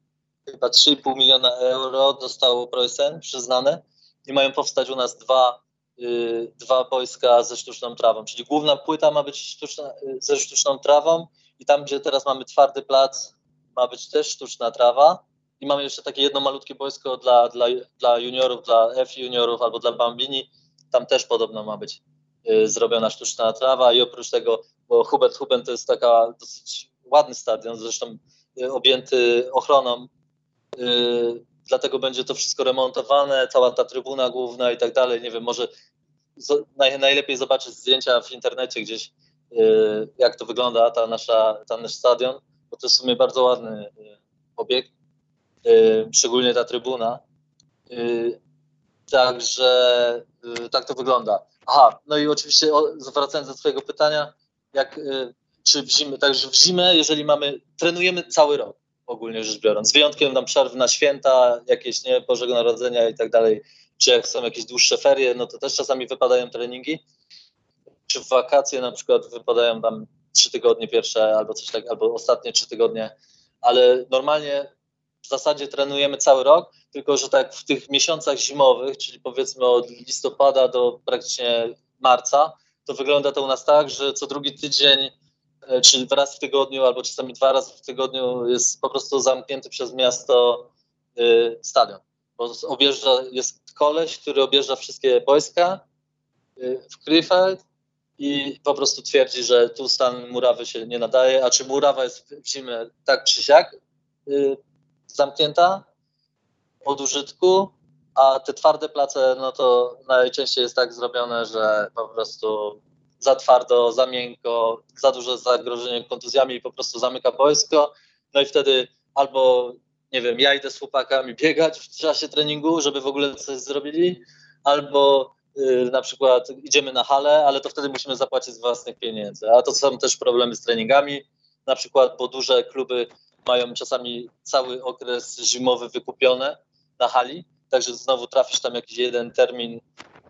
chyba 3,5 miliona euro dostało Preußen przyznane. I mają powstać u nas dwa, y, dwa boiska ze sztuczną trawą, czyli główna płyta ma być sztuczna, y, ze sztuczną trawą i tam, gdzie teraz mamy twardy plac, ma być też sztuczna trawa i mamy jeszcze takie jedno malutkie boisko dla, dla, dla juniorów, dla F juniorów albo dla Bambini, tam też podobno ma być y, zrobiona sztuczna trawa i oprócz tego, bo Hubert Huben to jest taka dosyć ładny stadion, zresztą y, objęty ochroną, y, dlatego będzie to wszystko remontowane, cała ta trybuna główna i tak dalej, nie wiem, może naj, najlepiej zobaczyć zdjęcia w internecie gdzieś, jak to wygląda ta nasza, ten nasz stadion, bo to jest w sumie bardzo ładny obiekt, szczególnie ta trybuna. Y, także tak to wygląda. Aha, no i oczywiście zwracając do Twojego pytania, jak, czy w zimę, także w zimę, jeżeli mamy, trenujemy cały rok ogólnie rzecz biorąc, z wyjątkiem tam przerw na święta, jakieś nie, Bożego Narodzenia i tak dalej, czy jak są jakieś dłuższe ferie, no to też czasami wypadają treningi, czy w wakacje na przykład wypadają tam trzy tygodnie pierwsze albo coś tak, albo ostatnie trzy tygodnie, ale normalnie w zasadzie trenujemy cały rok, tylko że tak w tych miesiącach zimowych, czyli powiedzmy od listopada do praktycznie marca, to wygląda to u nas tak, że co drugi tydzień, e, czy raz w tygodniu, albo czasami dwa razy w tygodniu jest po prostu zamknięty przez miasto y, stadion. Bo objeżdża, jest koleś, który objeżdża wszystkie wojska y, w Krefeld i po prostu twierdzi, że tu stan murawy się nie nadaje, a czy murawa jest w zimę tak czy siak zamknięta od użytku, a te twarde place, no to najczęściej jest tak zrobione, że po prostu za twardo, za miękko, za duże zagrożenie kontuzjami i po prostu zamyka boisko. No i wtedy albo, nie wiem, ja idę z chłopakami *laughs* biegać w czasie treningu, żeby w ogóle coś zrobili, albo y, na przykład idziemy na halę, ale to wtedy musimy zapłacić z własnych pieniędzy. A to są też problemy z treningami, na przykład, bo duże kluby mają czasami cały okres zimowy wykupione na hali, także znowu trafisz tam jakiś jeden termin,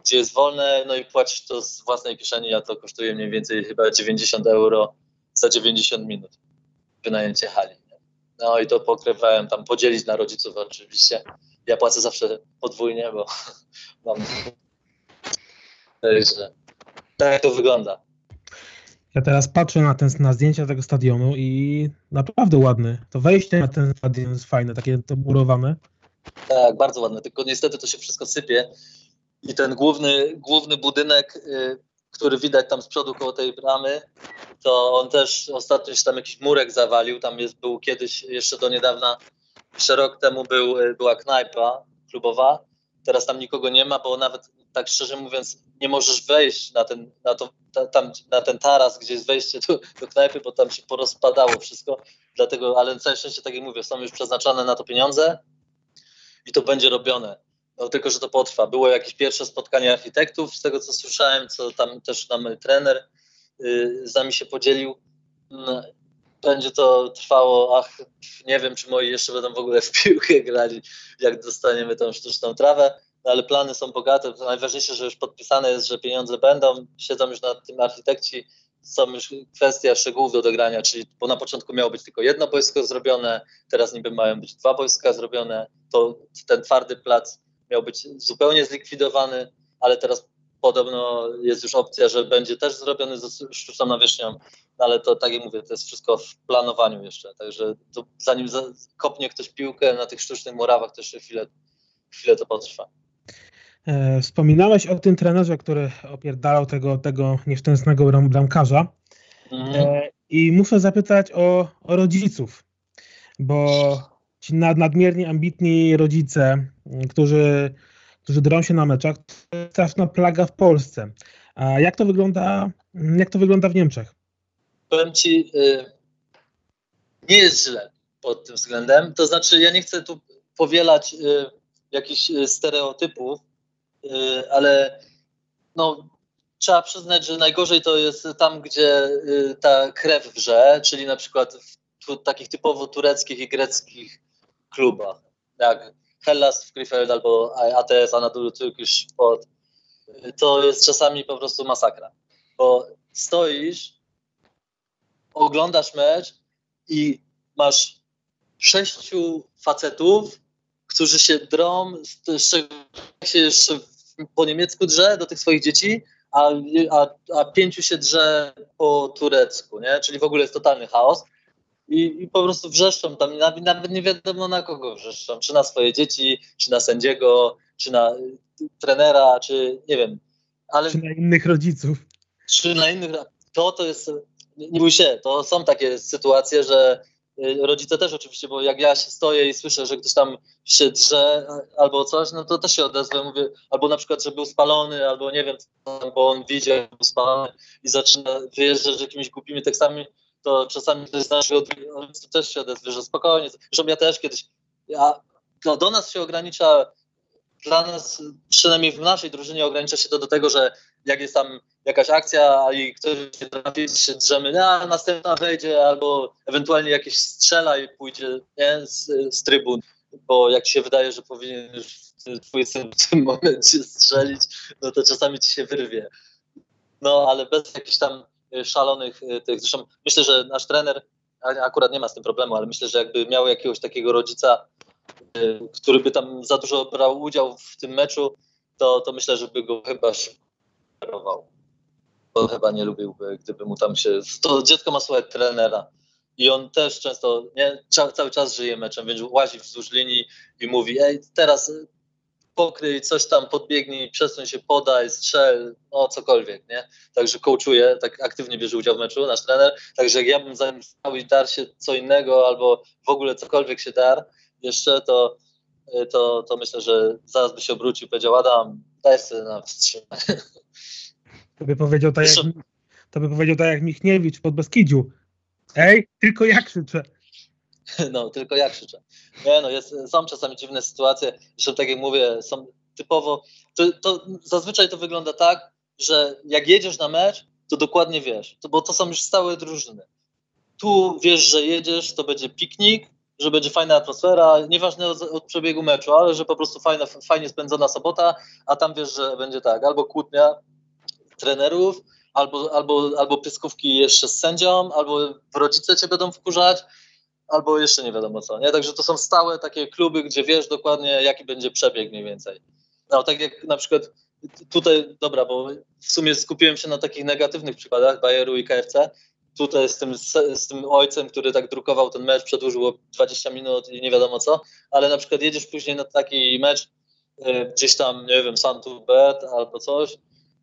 gdzie jest wolne, no i płacisz to z własnej kieszeni, a to kosztuje mniej więcej chyba 90 euro za 90 minut wynajęcie hali. No i to pokrywałem tam podzielić na rodziców oczywiście. Ja płacę zawsze podwójnie, bo *laughs* mam. Także tak to wygląda. Ja teraz patrzę na, ten, na zdjęcia tego stadionu i naprawdę ładny. To wejście na ten stadion jest fajne, takie to murowane. Tak, bardzo ładne, tylko niestety to się wszystko sypie i ten główny, główny budynek, y, który widać tam z przodu koło tej bramy, to on też ostatnio się tam jakiś murek zawalił, tam jest, był kiedyś, jeszcze do niedawna, jeszcze rok temu był, y, była knajpa klubowa, teraz tam nikogo nie ma, bo nawet tak szczerze mówiąc nie możesz wejść na ten, na to, tam, na ten taras, gdzie jest wejście do, do knajpy, bo tam się porozpadało wszystko, dlatego, ale na całe szczęście, tak jak mówię, są już przeznaczone na to pieniądze i to będzie robione. No, tylko, że to potrwa. Było jakieś pierwsze spotkanie architektów, z tego co słyszałem, co tam też nam trener yy, z nami się podzielił. No, będzie to trwało, ach, nie wiem, czy moi jeszcze będą w ogóle w piłkę grali, jak dostaniemy tą sztuczną trawę ale plany są bogate. Najważniejsze, że już podpisane jest, że pieniądze będą, siedzą już nad tym architekci, są już kwestia szczegółów do dogrania, czyli bo na początku miało być tylko jedno boisko zrobione, teraz niby mają być dwa boiska zrobione, to ten twardy plac miał być zupełnie zlikwidowany, ale teraz podobno jest już opcja, że będzie też zrobiony ze sztuczną nawierzchnią, no ale to tak jak mówię, to jest wszystko w planowaniu jeszcze, także zanim kopnie ktoś piłkę na tych sztucznych murawach, to jeszcze chwilę, chwilę to potrwa. E, wspominałeś o tym trenerze, który opierdalał tego, tego nieszczęsnego bramkarza. Mhm. E, I muszę zapytać o, o rodziców, bo ci nadmiernie ambitni rodzice, którzy, którzy drą się na meczach, to jest straszna plaga w Polsce. A jak to wygląda, jak to wygląda w Niemczech? Powiem ci, y, nie jest źle pod tym względem. To znaczy, ja nie chcę tu powielać y, jakichś y, stereotypów, ale no, trzeba przyznać, że najgorzej to jest tam, gdzie y, ta krew wrze, czyli na przykład w takich typowo tureckich i greckich klubach, jak Hellas w Krefeld albo ATS, Anadolu Turkish Sport. To jest czasami po prostu masakra, bo stoisz, oglądasz mecz i masz sześciu facetów, którzy się drą, się jeszcze po niemiecku drze do tych swoich dzieci, a, a, a pięciu się drze po turecku, nie? czyli w ogóle jest totalny chaos. I, i po prostu wrzeszczą tam, nawet, nawet nie wiadomo na kogo wrzeszczą, czy na swoje dzieci, czy na sędziego, czy na trenera, czy nie wiem. Ale, czy na innych rodziców. Czy na innych, to to jest, nie bój się, to są takie sytuacje, że rodzice też oczywiście, bo jak ja się stoję i słyszę, że ktoś tam się drze albo coś, no to też się odezwę, mówię, albo na przykład, że był spalony, albo nie wiem, bo on widział, że był spalony i zaczyna wyjeżdżać jakimiś głupimi tekstami, to czasami ktoś z naszych rodziców też się odezwie, że spokojnie. Zresztą ja też kiedyś, ja, no do nas się ogranicza dla nas, przynajmniej w naszej drużynie, ogranicza się to do tego, że jak jest tam jakaś akcja i ktoś się drzemy, no, a następna wejdzie, albo ewentualnie jakieś strzela i pójdzie nie, z, z trybun, bo jak się wydaje, że powinien już twój syn w tym momencie strzelić, no to czasami ci się wyrwie. No, ale bez jakichś tam szalonych e, tych, zresztą myślę, że nasz trener akurat nie ma z tym problemu, ale myślę, że jakby miał jakiegoś takiego rodzica, Y, który by tam za dużo brał udział w tym meczu, to, to myślę, że by go chyba Bo chyba nie lubiłby, gdyby mu tam się. To dziecko ma swoje trenera. I on też często nie, cały czas żyje meczem, więc łazi wzdłuż linii i mówi: Ej, teraz pokryj, coś tam podbiegnij, przesuń się, podaj, strzel, no cokolwiek, nie? Także coachuje, tak aktywnie bierze udział w meczu nasz trener. Także jak ja bym zamiast i dar się co innego albo w ogóle cokolwiek się dar, jeszcze, to, y, to, to myślę, że zaraz by się obrócił i powiedział, Adam, daj sobie na wstrzymanie. To by powiedział tak, jak, to by powiedział tak jak Michniewicz pod Beskidziu. Ej, tylko ja krzyczę. No, tylko ja krzyczę. Nie, no, jest, są czasami dziwne sytuacje, zresztą tak jak mówię, są typowo, to, to zazwyczaj to wygląda tak, że jak jedziesz na mecz, to dokładnie wiesz, to, bo to są już stałe drużyny. Tu wiesz, że jedziesz, to będzie piknik, że będzie fajna atmosfera, nieważne od, od, przebiegu meczu, ale że po prostu fajna, fajnie spędzona sobota, a tam wiesz, że będzie tak, albo kłótnia trenerów, albo, albo, albo pyskówki jeszcze z sędzią, albo rodzice cię będą wkurzać, albo jeszcze nie wiadomo co, nie? Także to są stałe takie kluby, gdzie wiesz dokładnie, jaki będzie przebieg mniej więcej. No tak jak na przykład tutaj, dobra, bo w sumie skupiłem się na takich negatywnych przykładach Bayeru i KFC, tutaj z tym, z tym ojcem, który tak drukował ten mecz, przedłużyło 20 minut i nie wiadomo co, ale na przykład jedziesz później na taki mecz y, gdzieś tam, nie wiem, Bet albo coś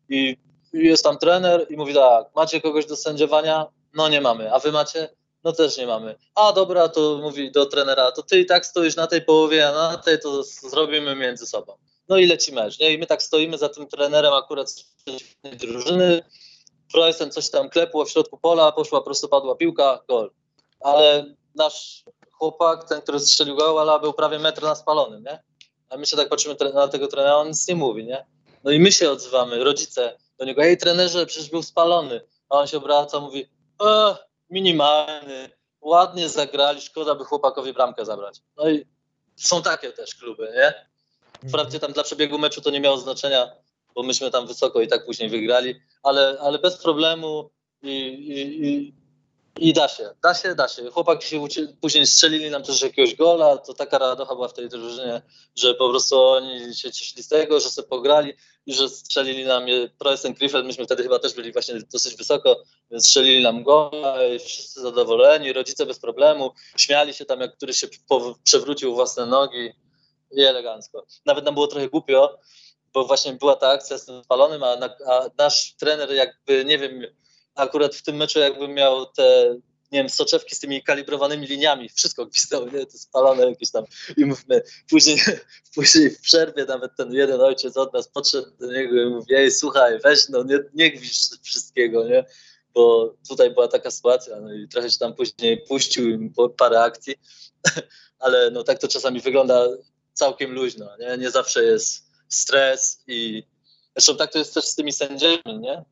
i jest tam trener i mówi tak, macie kogoś do sędziowania? No nie mamy. A wy macie? No też nie mamy. A dobra, to mówi do trenera, to ty i tak stoisz na tej połowie, a na tej to zrobimy między sobą. No i leci mecz, nie? I my tak stoimy za tym trenerem akurat z drużyny, Preußen coś tam klepło w środku pola, poszła prostopadła piłka, gol. Ale nasz chłopak, ten, który strzelił gola, był prawie metr na spalonym, nie? A my się tak patrzymy na tego trenera, on nic nie mówi, nie? No i my się odzywamy, rodzice do niego, ej trenerze, przecież był spalony. A on się obraca, mówi, e, minimalny, ładnie zagrali, szkoda by chłopakowi bramkę zabrać. No i są takie też kluby, nie? Wprawdzie tam dla przebiegu meczu to nie miało znaczenia, bo myśmy tam wysoko i tak później wygrali, ale, ale bez problemu i, i, i, i da się, da się, da się. Chłopaki się później strzelili nam też jakiegoś gola, to taka radocha była w tej drużynie, że po prostu oni się cieszyli z tego, że sobie pograli i że strzelili nam Preußen Krefeld, myśmy wtedy chyba też byli właśnie dosyć wysoko, więc strzelili nam gola i wszyscy zadowoleni, rodzice bez problemu, śmiali się tam, jak któryś się przewrócił własne nogi i elegancko. Nawet nam było trochę głupio, bo właśnie była ta akcja z tym spalonym, a, a, nasz trener jakby, nie wiem, akurat w tym meczu jakby miał te, nie wiem, soczewki z tymi kalibrowanymi liniami, wszystko gwizdał, nie, to spalone jakieś tam i mówmy, później, *laughs* później w przerwie nawet ten jeden ojciec od nas podszedł do niego i mówi, ej, słuchaj, weź, no nie, nie gwizdź wszystkiego, nie, bo tutaj była taka sytuacja, no i trochę się tam później puścił im parę akcji, *laughs* ale no tak to czasami wygląda całkiem luźno, nie, nie zawsze jest stres i, Zresztą tak to jest też z tymi sędziami, nie?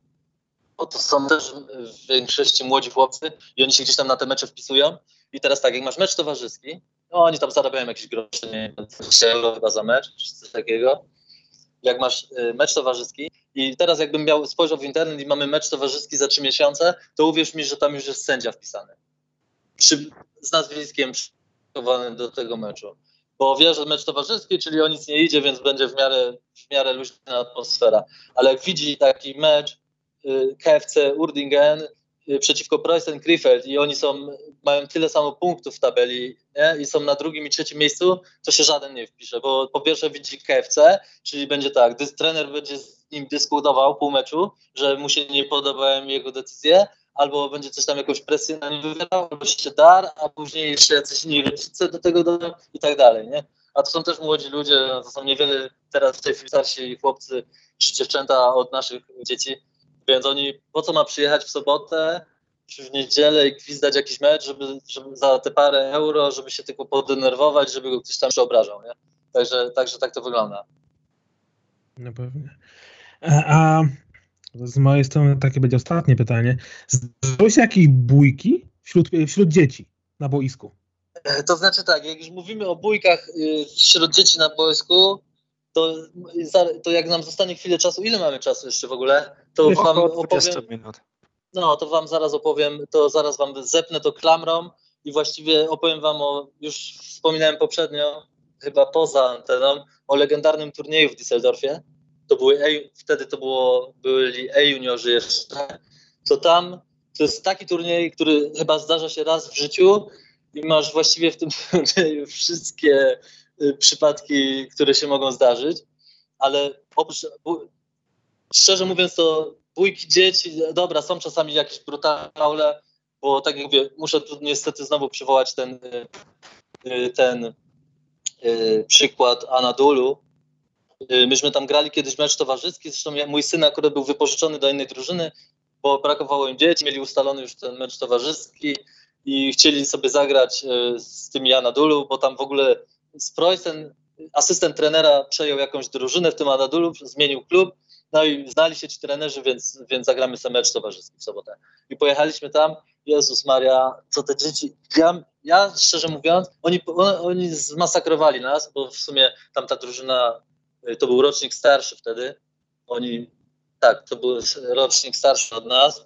Bo to są też w większości młodzi chłopcy i oni się gdzieś tam na te mecze wpisują. I teraz tak, jak masz mecz towarzyski, no oni tam zarabiają jakieś grosze, nie wiem, 20 euro chyba za mecz, czy coś takiego. Jak masz y, mecz towarzyski i teraz jakbym miał spojrzał w internet i mamy mecz towarzyski za trzy miesiące, to uwierz mi, że tam już jest sędzia wpisany. Przy, z nazwiskiem przygotowany do tego meczu. Bo wie, że mecz towarzyski, czyli o nic nie idzie, więc będzie w miarę, w miarę luźna atmosfera. Ale jak widzi taki mecz y, KFC Urdingen y, przeciwko Preußen Krefeld i oni są, mają tyle samo punktów w tabeli nie? i są na drugim i trzecim miejscu, to się żaden nie wpisze, bo po pierwsze widzi KFC, czyli będzie tak, dys, trener będzie z nim dyskutował pół meczu, że mu się nie podobają jego decyzje, albo będzie coś tam jakąś presję na nim wywierał, albo się dar, a później jeszcze jacyś inni rodzice do tego dodają i tak dalej, nie? A to są też młodzi ludzie, to są niewiele teraz w tej chwili starsi chłopcy czy dziewczęta od naszych dzieci, więc oni po co ma przyjechać w sobotę czy w niedzielę i gwizdać jakiś mecz, żeby, żeby za te parę euro, żeby się tylko podenerwować, żeby go ktoś tam przeobrażał, nie? Także, także tak to wygląda. No pewnie. A, a z mojej strony takie będzie ostatnie pytanie. Zdarzyły się jakieś bójki wśród, wśród dzieci na boisku? To znaczy tak, jak już mówimy o bójkach y, wśród dzieci na boisku, to, to jak nam zostanie chwilę czasu, ile mamy czasu jeszcze w ogóle, to Około wam 20 opowiem, minut. no to wam zaraz opowiem, to zaraz wam zepnę to klamrą i właściwie opowiem wam o, już wspominałem poprzednio, chyba poza anteną, o legendarnym turnieju w Düsseldorfie. To były, E- wtedy to było, byli E-juniorzy jeszcze. To tam, to jest taki turniej, który chyba zdarza się raz w życiu i masz właściwie w tym turnieju wszystkie y, przypadki, które się mogą zdarzyć, ale oprócz, szczerze mówiąc to bójki dzieci, dobra, są czasami jakieś brutalne, bo tak jak mówię, muszę tu niestety znowu przywołać ten, y, ten y, przykład Anadolu. Y, Myśmy tam grali kiedyś mecz towarzyski, zresztą ja, mój syn akurat był wypożyczony do innej drużyny, bo brakowało im dzieci, mieli ustalony już ten mecz towarzyski i chcieli sobie zagrać y, z tymi Anadolu, bo tam w ogóle z Preußen asystent trenera przejął jakąś drużynę w tym Anadolu, zmienił klub, no i znali się ci trenerzy, więc, więc zagramy sobie mecz towarzyski w sobotę. I pojechaliśmy tam, Jezus Maria, co te dzieci, ja, ja szczerze mówiąc, oni, oni zmasakrowali nas, bo w sumie tam ta drużyna, to był rocznik starszy wtedy, oni, tak, to był rocznik starszy od nas,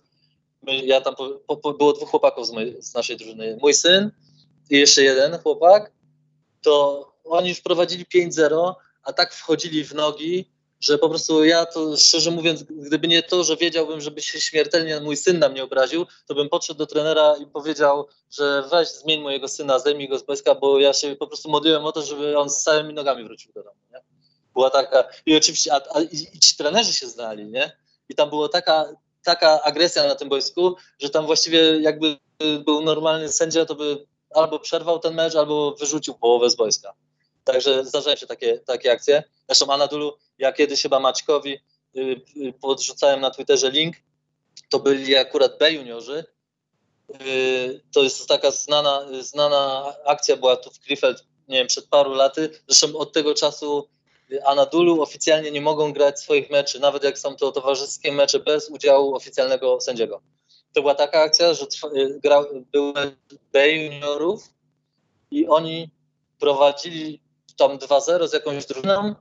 My, ja tam, po, po, było dwóch chłopaków z, mojej, z naszej drużyny, mój syn i jeszcze jeden chłopak, to oni już prowadzili 5-0, a tak wchodzili w nogi, że po prostu ja to szczerze mówiąc, gdyby nie to, że wiedziałbym, żeby się śmiertelnie mój syn na mnie obraził, to bym podszedł do trenera i powiedział, że weź zmień mojego syna, zdejmij go z boiska, bo ja się po prostu modliłem o to, żeby on z całymi nogami wrócił do domu. Nie? Była taka, i oczywiście, a, a, i, ci trenerzy się znali, nie? I tam była taka, taka agresja na tym boisku, że tam właściwie jakby był normalny sędzia, to by albo przerwał ten mecz, albo wyrzucił połowę z boiska. Także zdarzają się takie, takie akcje. Zresztą Anadolu, ja kiedyś chyba Maćkowi y, y, podrzucałem na Twitterze link, to byli akurat B juniorzy. Y, to jest taka znana, znana akcja, była tu w Krefeld, nie wiem, przed paru laty. Zresztą od tego czasu Anadolu oficjalnie nie mogą grać swoich meczy, nawet jak są to towarzyskie mecze bez udziału oficjalnego sędziego. To była taka akcja, że y, gra, były B juniorów i oni prowadzili tam 2-0 z jakąś drużyną,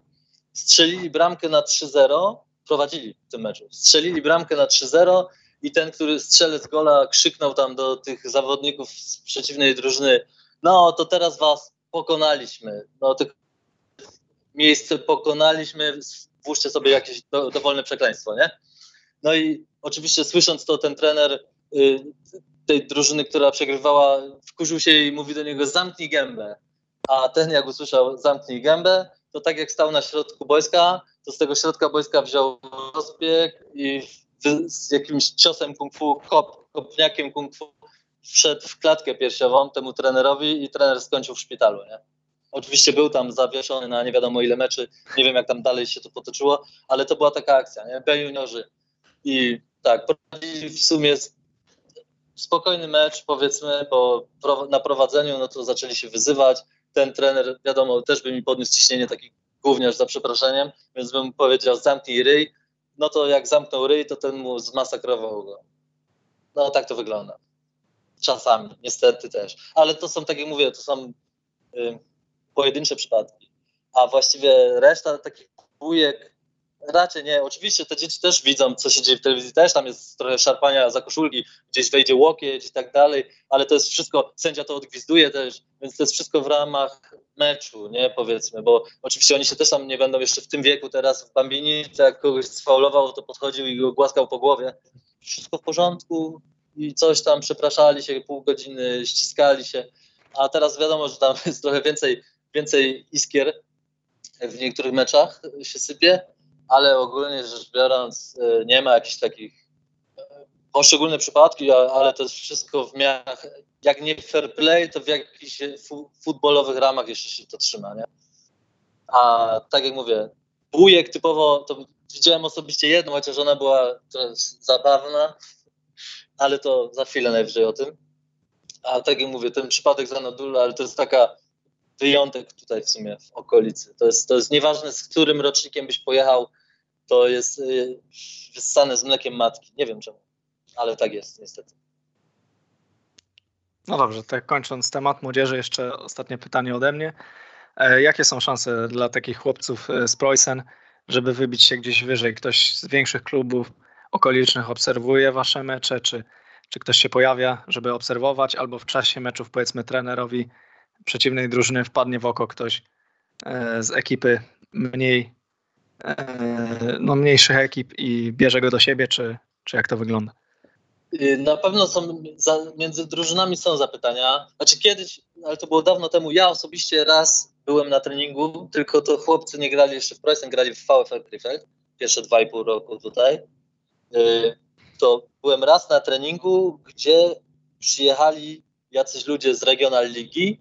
strzelili bramkę na 3-0, prowadzili w tym meczu, strzelili bramkę na 3-0 i ten, który strzelec gola krzyknął tam do tych zawodników z przeciwnej drużyny, no to teraz was pokonaliśmy, no to miejsce pokonaliśmy, włóżcie sobie jakieś do, dowolne przekleństwo, nie? No i oczywiście słysząc to ten trener y, tej drużyny, która przegrywała, wkurzył się i mówi do niego zamknij gębę. A ten jak usłyszał zamknij gębę, to tak jak stał na środku boiska, to z tego środka boiska wziął rozbieg i w, z jakimś ciosem kung fu, kop, kopniakiem kung fu wszedł w klatkę piersiową temu trenerowi i trener skończył w szpitalu, nie? Oczywiście był tam zawieszony na nie wiadomo ile meczy, nie wiem jak tam dalej się to potoczyło, ale to była taka akcja, nie? B juniorzy. I tak, w sumie spokojny mecz, powiedzmy, bo na prowadzeniu no to zaczęli się wyzywać. Ten trener, wiadomo, też by mi podniósł ciśnienie taki gówniarz za przeproszeniem, więc bym powiedział zamknij ryj, no to jak zamknął ryj, to ten mu zmasakrował go. No tak to wygląda. Czasami, niestety też. Ale to są, tak jak mówię, to są y, pojedyncze przypadki. A właściwie reszta takich bujek raczej nie. Oczywiście te dzieci też widzą, co się dzieje w telewizji, też tam jest trochę szarpania za koszulki, gdzieś wejdzie łokieć i tak dalej, ale to jest wszystko, sędzia to odgwizduje też, więc to jest wszystko w ramach meczu, nie powiedzmy, bo oczywiście oni się też tam nie będą jeszcze w tym wieku teraz w Bambini, jak kogoś sfaulował, to podchodził i go głaskał po głowie. Wszystko w porządku i coś tam przepraszali się pół godziny, ściskali się, a teraz wiadomo, że tam jest trochę więcej, więcej iskier w niektórych meczach się sypie, ale ogólnie rzecz biorąc e, nie ma jakichś takich e, poszczególne przypadki, ale to jest wszystko w miarę, jak nie fair play, to w jakichś futbolowych ramach jeszcze się to trzyma, nie? A tak jak mówię, bujek typowo, to widziałem osobiście jedną, chociaż ona była zabawna, ale to za chwilę najwyżej o tym. A tak jak mówię, ten przypadek Zanadula, ale to jest taka wyjątek tutaj w sumie w okolicy. To jest, to jest nieważne, z którym rocznikiem byś pojechał, to jest y, wyssane z mlekiem matki. Nie wiem czemu, ale tak jest niestety. No dobrze, tak kończąc temat młodzieży, jeszcze ostatnie pytanie ode mnie. E, jakie są szanse dla takich chłopców e, z Preußen, żeby wybić się gdzieś wyżej? Ktoś z większych klubów okolicznych obserwuje wasze mecze, czy, czy ktoś się pojawia, żeby obserwować, albo w czasie meczów powiedzmy trenerowi przeciwnej drużyny wpadnie w oko ktoś e, z ekipy mniej, e, no mniejszych ekip i bierze go do siebie, czy, czy jak to wygląda? Y, na pewno są, między drużynami są zapytania. Znaczy kiedyś, ale to było dawno temu, ja osobiście raz byłem na treningu, tylko to chłopcy nie grali jeszcze w Preußen, grali w VfL Krefeld, pierwsze dwa i pół roku tutaj. Y, to byłem raz na treningu, gdzie przyjechali jacyś ludzie z Regional Ligi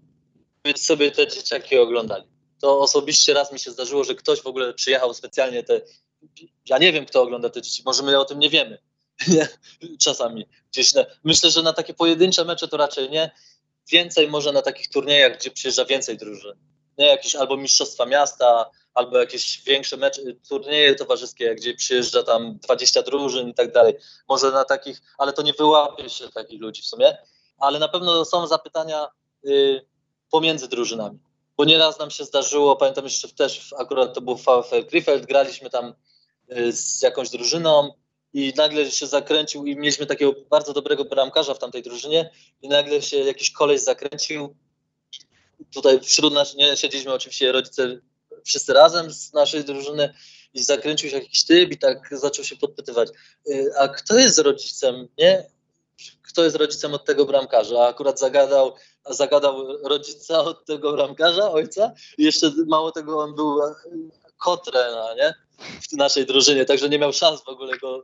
sobie te dzieciaki oglądali. To osobiście raz mi się zdarzyło, że ktoś w ogóle przyjechał specjalnie te. Ja nie wiem, kto ogląda te dzieci, może my o tym nie wiemy. *laughs* Czasami gdzieś. Na... Myślę, że na takie pojedyncze mecze to raczej nie. Więcej może na takich turniejach, gdzie przyjeżdża więcej drużyn. Nie jakieś albo mistrzostwa miasta, albo jakieś większe mecze, turnieje towarzyskie, gdzie przyjeżdża tam 20 drużyn i tak dalej. Może na takich, ale to nie wyłapie się takich ludzi w sumie. Ale na pewno są zapytania. Yy, pomiędzy drużynami. Bo nieraz nam się zdarzyło, pamiętam jeszcze też, akurat to był VfL Krefeld, graliśmy tam y, z jakąś drużyną i nagle się zakręcił i mieliśmy takiego bardzo dobrego bramkarza w tamtej drużynie i nagle się jakiś koleś zakręcił. Tutaj wśród nas, nie siedzieliśmy oczywiście rodzice wszyscy razem z naszej drużyny i zakręcił się jakiś typ i tak zaczął się podpytywać, y, a kto jest rodzicem, nie? Kto jest rodzicem od tego bramkarza? A akurat zagadał zagadał rodzica od tego bramkarza, ojca i jeszcze mało tego on był kotrena, nie? W naszej drużynie, także nie miał szans w ogóle go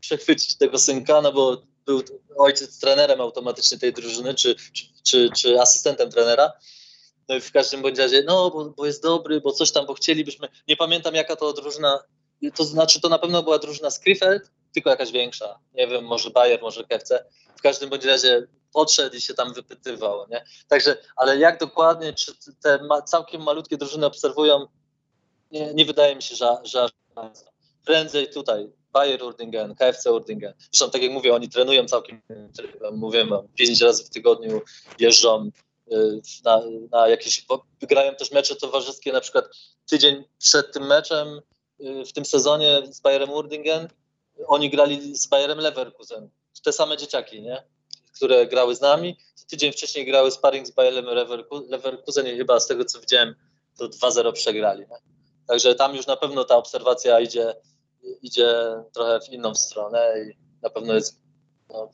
przechwycić tego synka, no bo był ojciec trenerem automatycznie tej drużyny, czy, czy, czy, czy asystentem trenera. No i w każdym bądź razie, no bo, bo jest dobry, bo coś tam, bo chcielibyśmy, nie pamiętam jaka to drużyna, to znaczy to na pewno była drużyna z Krefeld, tylko jakaś większa, nie wiem, może Bayer, może KFC. W każdym bądź razie podszedł i się tam wypytywał, nie? Także, ale jak dokładnie, czy te ma, całkiem malutkie drużyny obserwują, nie, nie wydaje mi się, że, że prędzej tutaj Bayer Urdingen, KFC Urdingen. Zresztą tak jak mówię, oni trenują całkiem, mówię wam, pięć razy w tygodniu jeżdżą y, na, na jakieś, grają też mecze towarzyskie, na przykład tydzień przed tym meczem y, w tym sezonie z Bayerem Urdingen, oni grali z Bayerem Leverkusen. Te same dzieciaki, nie? Które grały z nami. Tydzień wcześniej grały sparring z Bayerem Leverkusen i chyba z tego co widziałem to 2-0 przegrali. Nie? Także tam już na pewno ta obserwacja idzie, idzie trochę w inną stronę i na pewno jest no,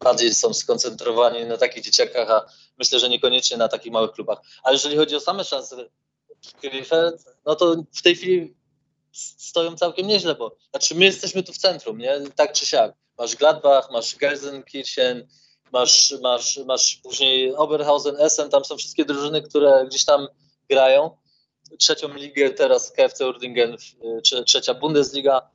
bardziej są skoncentrowani na takich dzieciakach, a myślę, że niekoniecznie na takich małych klubach. Ale jeżeli chodzi o same szanse Krefeld, no to w tej chwili stoją całkiem nieźle, bo znaczy my jesteśmy tu w centrum, nie? Tak czy siak masz Gladbach, masz Gelsenkirchen, masz, masz, masz później Oberhausen, Essen, tam są wszystkie drużyny, które gdzieś tam grają. Trzecią ligę teraz KFC Urdingen, trzecia Bundesliga,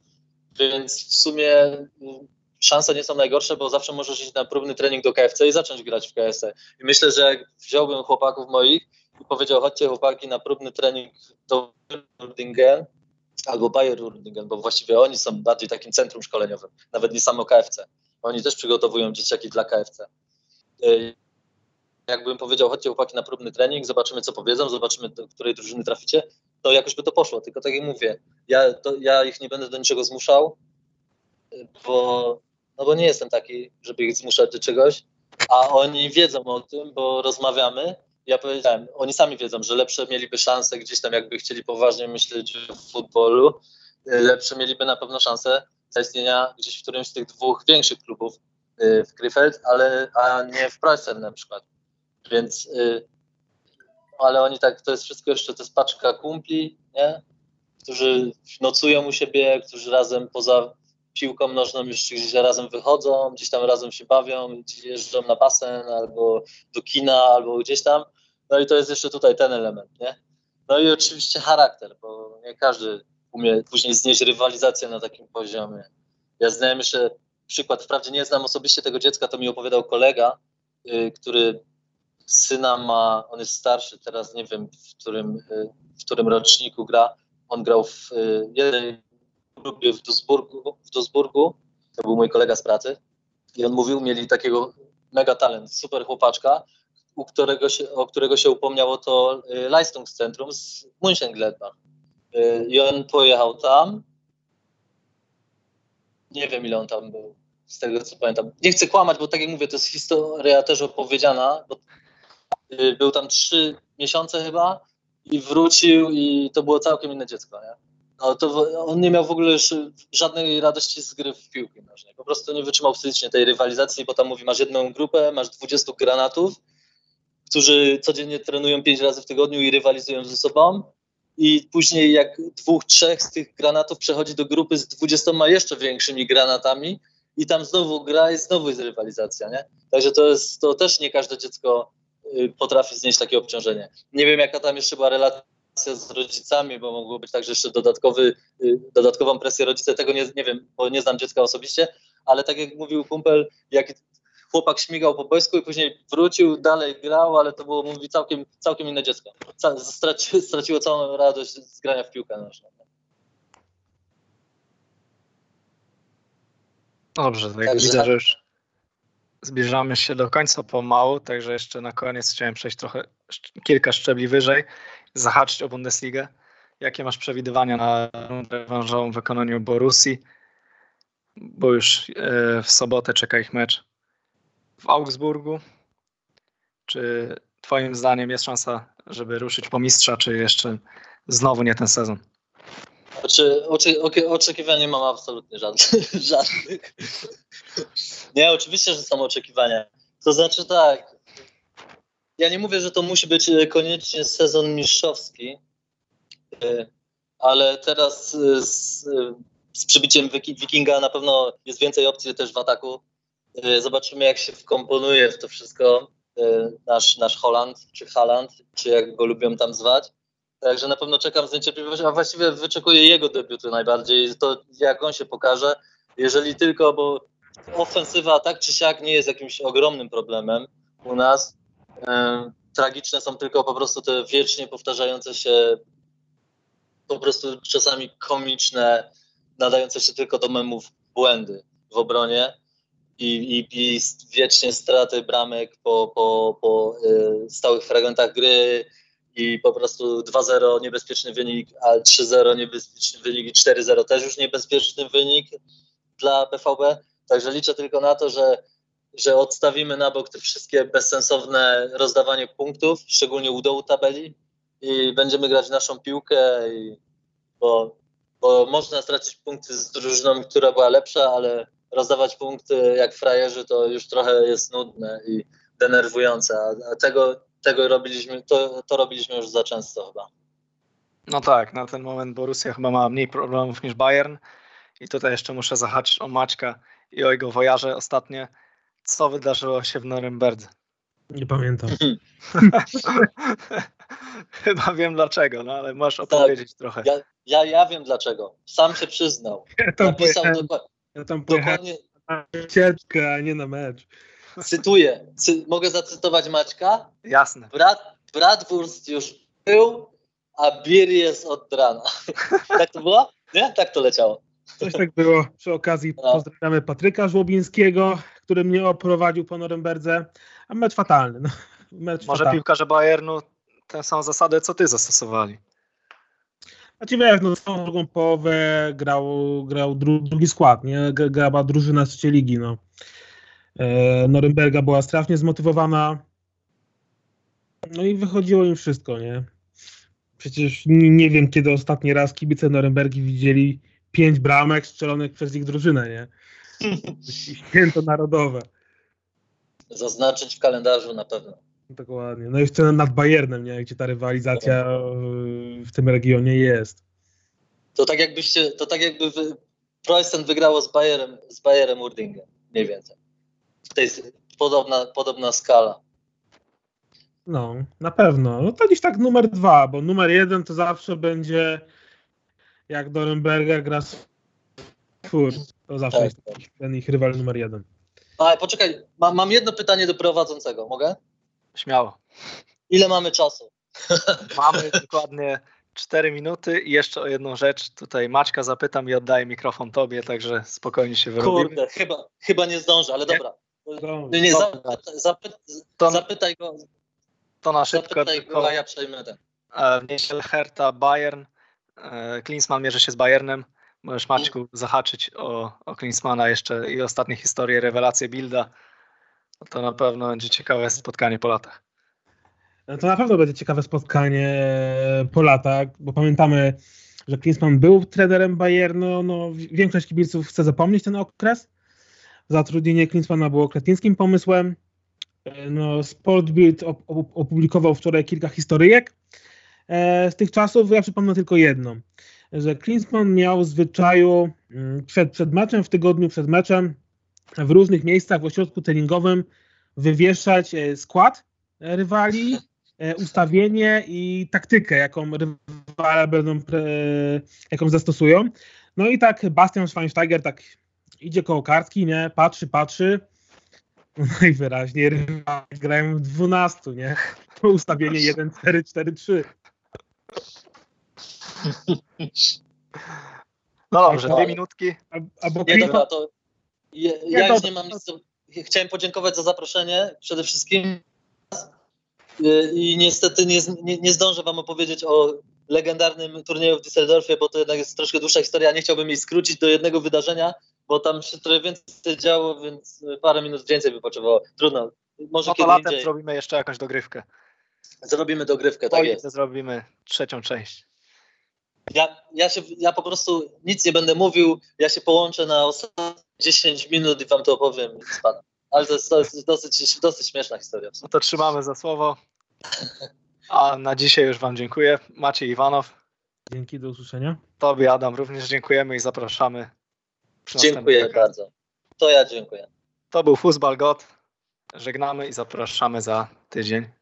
więc w sumie mm, szanse nie są najgorsze, bo zawsze możesz iść na próbny trening do KFC i zacząć grać w KFC. I myślę, że jak wziąłbym chłopaków moich i powiedział, chodźcie chłopaki na próbny trening do Urdingen, albo Bayer Urningen, bo właściwie oni są bardziej takim centrum szkoleniowym, nawet nie samo KFC. Oni też przygotowują dzieciaki dla KFC. Y, jakbym powiedział, chodźcie chłopaki na próbny trening, zobaczymy co powiedzą, zobaczymy do której drużyny traficie, to jakoś by to poszło. Tylko tak jak mówię, ja, to, ja ich nie będę do niczego zmuszał, bo, no bo nie jestem taki, żeby ich zmuszać do czegoś, a oni wiedzą o tym, bo rozmawiamy. Ja powiedziałem, oni sami wiedzą, że lepsze mieliby szanse gdzieś tam, jakby chcieli poważnie myśleć o futbolu, lepsze mieliby na pewno szanse zaistnienia gdzieś w którymś z tych dwóch większych klubów y, w Krefeld, ale a nie w Preußen na przykład. Więc, y, ale oni tak, to jest wszystko jeszcze, to jest paczka kumpli, nie? którzy nocują u siebie, którzy razem poza piłką nożną już gdzieś razem wychodzą, gdzieś tam razem się bawią, jeżdżą na basen albo do kina, albo gdzieś tam. No i to jest jeszcze tutaj ten element, nie? No i oczywiście charakter, bo nie każdy umie później znieść rywalizację na takim poziomie. Ja znałem jeszcze przykład, wprawdzie nie znam osobiście tego dziecka, to mi opowiadał kolega, yy, który syna ma, on jest starszy, teraz nie wiem w którym, yy, w którym roczniku gra, on grał w yy, jednej grupie w Duisburgu, w Duisburgu, to był mój kolega z pracy i on mówił, mieli takiego mega talent, super chłopaczka, u którego się, o którego się upomniało to Leistungscentrum z Mönchengladbach. I on pojechał tam. Nie wiem, ile on tam był, z tego co pamiętam. Nie chcę kłamać, bo tak jak mówię, to jest historia też opowiedziana. był tam trzy miesiące chyba i wrócił i to było całkiem inne dziecko, nie? No to on nie miał w ogóle już żadnej radości z gry w piłki nożnej. Po prostu nie wytrzymał psychicznie tej rywalizacji, bo tam mówi, masz jedną grupę, masz 20 granatów, którzy codziennie trenują pięć razy w tygodniu i rywalizują ze sobą i później jak dwóch, trzech z tych granatów przechodzi do grupy z dwudziestoma jeszcze większymi granatami i tam znowu gra i znowu jest rywalizacja, nie? Także to jest, to też nie każde dziecko y, potrafi znieść takie obciążenie. Nie wiem, jaka tam jeszcze była relacja z rodzicami, bo mogło być także jeszcze dodatkowy, y, dodatkową presję rodzice, tego nie, nie wiem, bo nie znam dziecka osobiście, ale tak jak mówił kumpel, jak chłopak śmigał po boisku i później wrócił, dalej grał, ale to było, mówi, całkiem, całkiem inne dziecko. Straci, *laughs* straciło całą radość z grania w piłkę nożną. Dobrze, tak także... widzę, że już zbliżamy się do końca pomału, także jeszcze na koniec chciałem przejść trochę, kilka szczebli wyżej, zahaczyć o Bundesligę. Jakie masz przewidywania na rundę rewanżową w wykonaniu Borussii? Bo już e, w sobotę czeka ich mecz w Augsburgu. Czy Twoim zdaniem jest szansa, żeby ruszyć po mistrza, czy jeszcze znowu nie ten sezon? Znaczy, oczekiwania mam absolutnie żadnych. *laughs* żadnych. Nie, oczywiście, że są oczekiwania. To znaczy tak, ja nie mówię, że to musi być koniecznie sezon mistrzowski, ale teraz z, z przybiciem Wikinga na pewno jest więcej opcji też w ataku. E, zobaczymy, jak się wkomponuje w to wszystko e, nasz, nasz Holland, czy Haland, czy jak go lubią tam zwać. Także na pewno czekam z niecierpliwością, a właściwie wyczekuję jego debiutu najbardziej, to jak on się pokaże. Jeżeli tylko, bo ofensywa tak czy siak nie jest jakimś ogromnym problemem u nas. E, tragiczne są tylko po prostu te wiecznie powtarzające się, po prostu czasami komiczne, nadające się tylko do memów błędy w obronie i, i, i wiecznie straty bramek po, po, po y, stałych fragmentach gry i po prostu 2-0 niebezpieczny wynik, a 3-0 niebezpieczny wynik i 4-0 też już niebezpieczny wynik dla BVB. Także liczę tylko na to, że, że odstawimy na bok te wszystkie bezsensowne rozdawanie punktów, szczególnie u dołu tabeli i będziemy grać naszą piłkę, i, bo, bo można stracić punkty z drużyną, która była lepsza, ale rozdawać punkty jak frajerzy, to już trochę jest nudne i denerwujące, a tego, tego robiliśmy, to, to robiliśmy już za często chyba. No tak, na ten moment Borussia chyba ma mniej problemów niż Bayern i tutaj jeszcze muszę zahaczyć o Maćka i o jego wojarze ostatnie. Co wydarzyło się w Norymberdze? Nie pamiętam. *laughs* *laughs* Chyba wiem dlaczego, no ale możesz tak. opowiedzieć tak, trochę. Ja, ja, ja wiem dlaczego. Sam się przyznał. Ja Napisał dokładnie. Ja tam Dokładnie. na wycieczkę, a nie na mecz. Cytuję. Cy mogę zacytować Maćka? Jasne. Brat, Bratwurst już był, a bir jest od rana. *laughs* tak to było? Nie? Tak to leciało. Coś tak było. Przy okazji No. pozdrawiamy Patryka Żłobińskiego, który mnie oprowadził po Norymberdze. A mecz fatalny. No. *laughs* Mecz Może fatalny. piłkarze Bayernu tę samą zasadę, co ty zastosowali. Znaczy wiesz, no całą drugą połowę grał, grał dru, drugi skład, nie? Grała drużyna z trzeciej ligi, no. E, Norymberga była strasznie zmotywowana. No i wychodziło im wszystko, nie? Przecież nie, nie wiem, kiedy ostatni raz kibice Norymbergi widzieli pięć bramek strzelonych przez ich drużynę, nie? Święto narodowe. Zaznaczyć w kalendarzu na pewno. Dokładnie. No jeszcze nad Bayernem, nie? Gdzie ta rywalizacja e, w tym regionie jest. To tak jakbyście, to tak jakby wy, Preußen wygrało z Bayerem, z Bayerem Urdingen, mniej więcej. W tej podobna, podobna skala. No, na pewno. No to gdzieś tak numer dwa, bo numer jeden to zawsze będzie jak Doremberger gra z Furt. To zawsze Tak, jest ich- ten ich rywal numer jeden. A poczekaj, ma, mam jedno pytanie do prowadzącego, mogę? Śmiało. Ile mamy czasu? *laughs* Mamy dokładnie 4 minuty i jeszcze o jedną rzecz. Tutaj Maćka zapytam i oddaję mikrofon tobie, także spokojnie się wyrobimy. Kurde, chyba, chyba nie zdążę, ale Nie? dobra. Nie, nie, zapytaj, zapytaj, To, zapytaj go, to na szybko zapytaj tylko go, a ja przejmę ten. e, w niedzielę Hertha, Bayern. E, Klinsmann mierzy się z Bayernem. Możesz Maćku zahaczyć o, o Klinsmana jeszcze i ostatnie historie, rewelacje Bilda. No To na pewno będzie ciekawe spotkanie po latach. No to na pewno będzie ciekawe spotkanie po latach, bo pamiętamy, że Klinsmann był trenerem Bayernu. No, większość kibiców chce zapomnieć ten okres. Zatrudnienie Klinsmana było kretińskim pomysłem. No, Sportbild op- op- opublikował wczoraj kilka historyjek e, z tych czasów. Ja przypomnę tylko jedną, że Klinsmann miał w zwyczaju mm, przed, przed meczem, w tygodniu przed meczem w różnych miejscach w ośrodku treningowym wywieszać e, skład e, rywali, e, ustawienie i taktykę, jaką rywale będą, jaką zastosują. No i tak Bastian Schweinsteiger tak idzie koło kartki, nie, patrzy, patrzy, no najwyraźniej rywale grają w 12, nie, to ustawienie 1, 4, 4, 3. No dobrze, dwie minutki. Albo Nie, dobra, to ja, ja już nie mam nic. do- Chciałem podziękować za zaproszenie przede wszystkim Y, i niestety nie, nie, nie zdążę wam opowiedzieć o legendarnym turnieju w Düsseldorfie, bo to jednak jest troszkę dłuższa historia. Nie chciałbym jej skrócić do jednego wydarzenia, bo tam się trochę więcej działo, więc parę minut więcej by potrzebowało. Trudno. Może No to latem indziej zrobimy jeszcze jakąś dogrywkę. zrobimy dogrywkę, tak Oj, jest. Zrobimy trzecią część. Ja, ja, się, ja po prostu nic nie będę mówił, ja się połączę na ostatnie 10 minut i wam to opowiem. Ale to jest, to jest dosyć, dosyć śmieszna historia. No to trzymamy za słowo. A na dzisiaj już Wam dziękuję. Maciej Iwanow, dzięki, do usłyszenia. Tobie Adam również dziękujemy i zapraszamy. Dziękuję bardzo. To ja dziękuję. To był Fuzbal God. Żegnamy i zapraszamy za tydzień.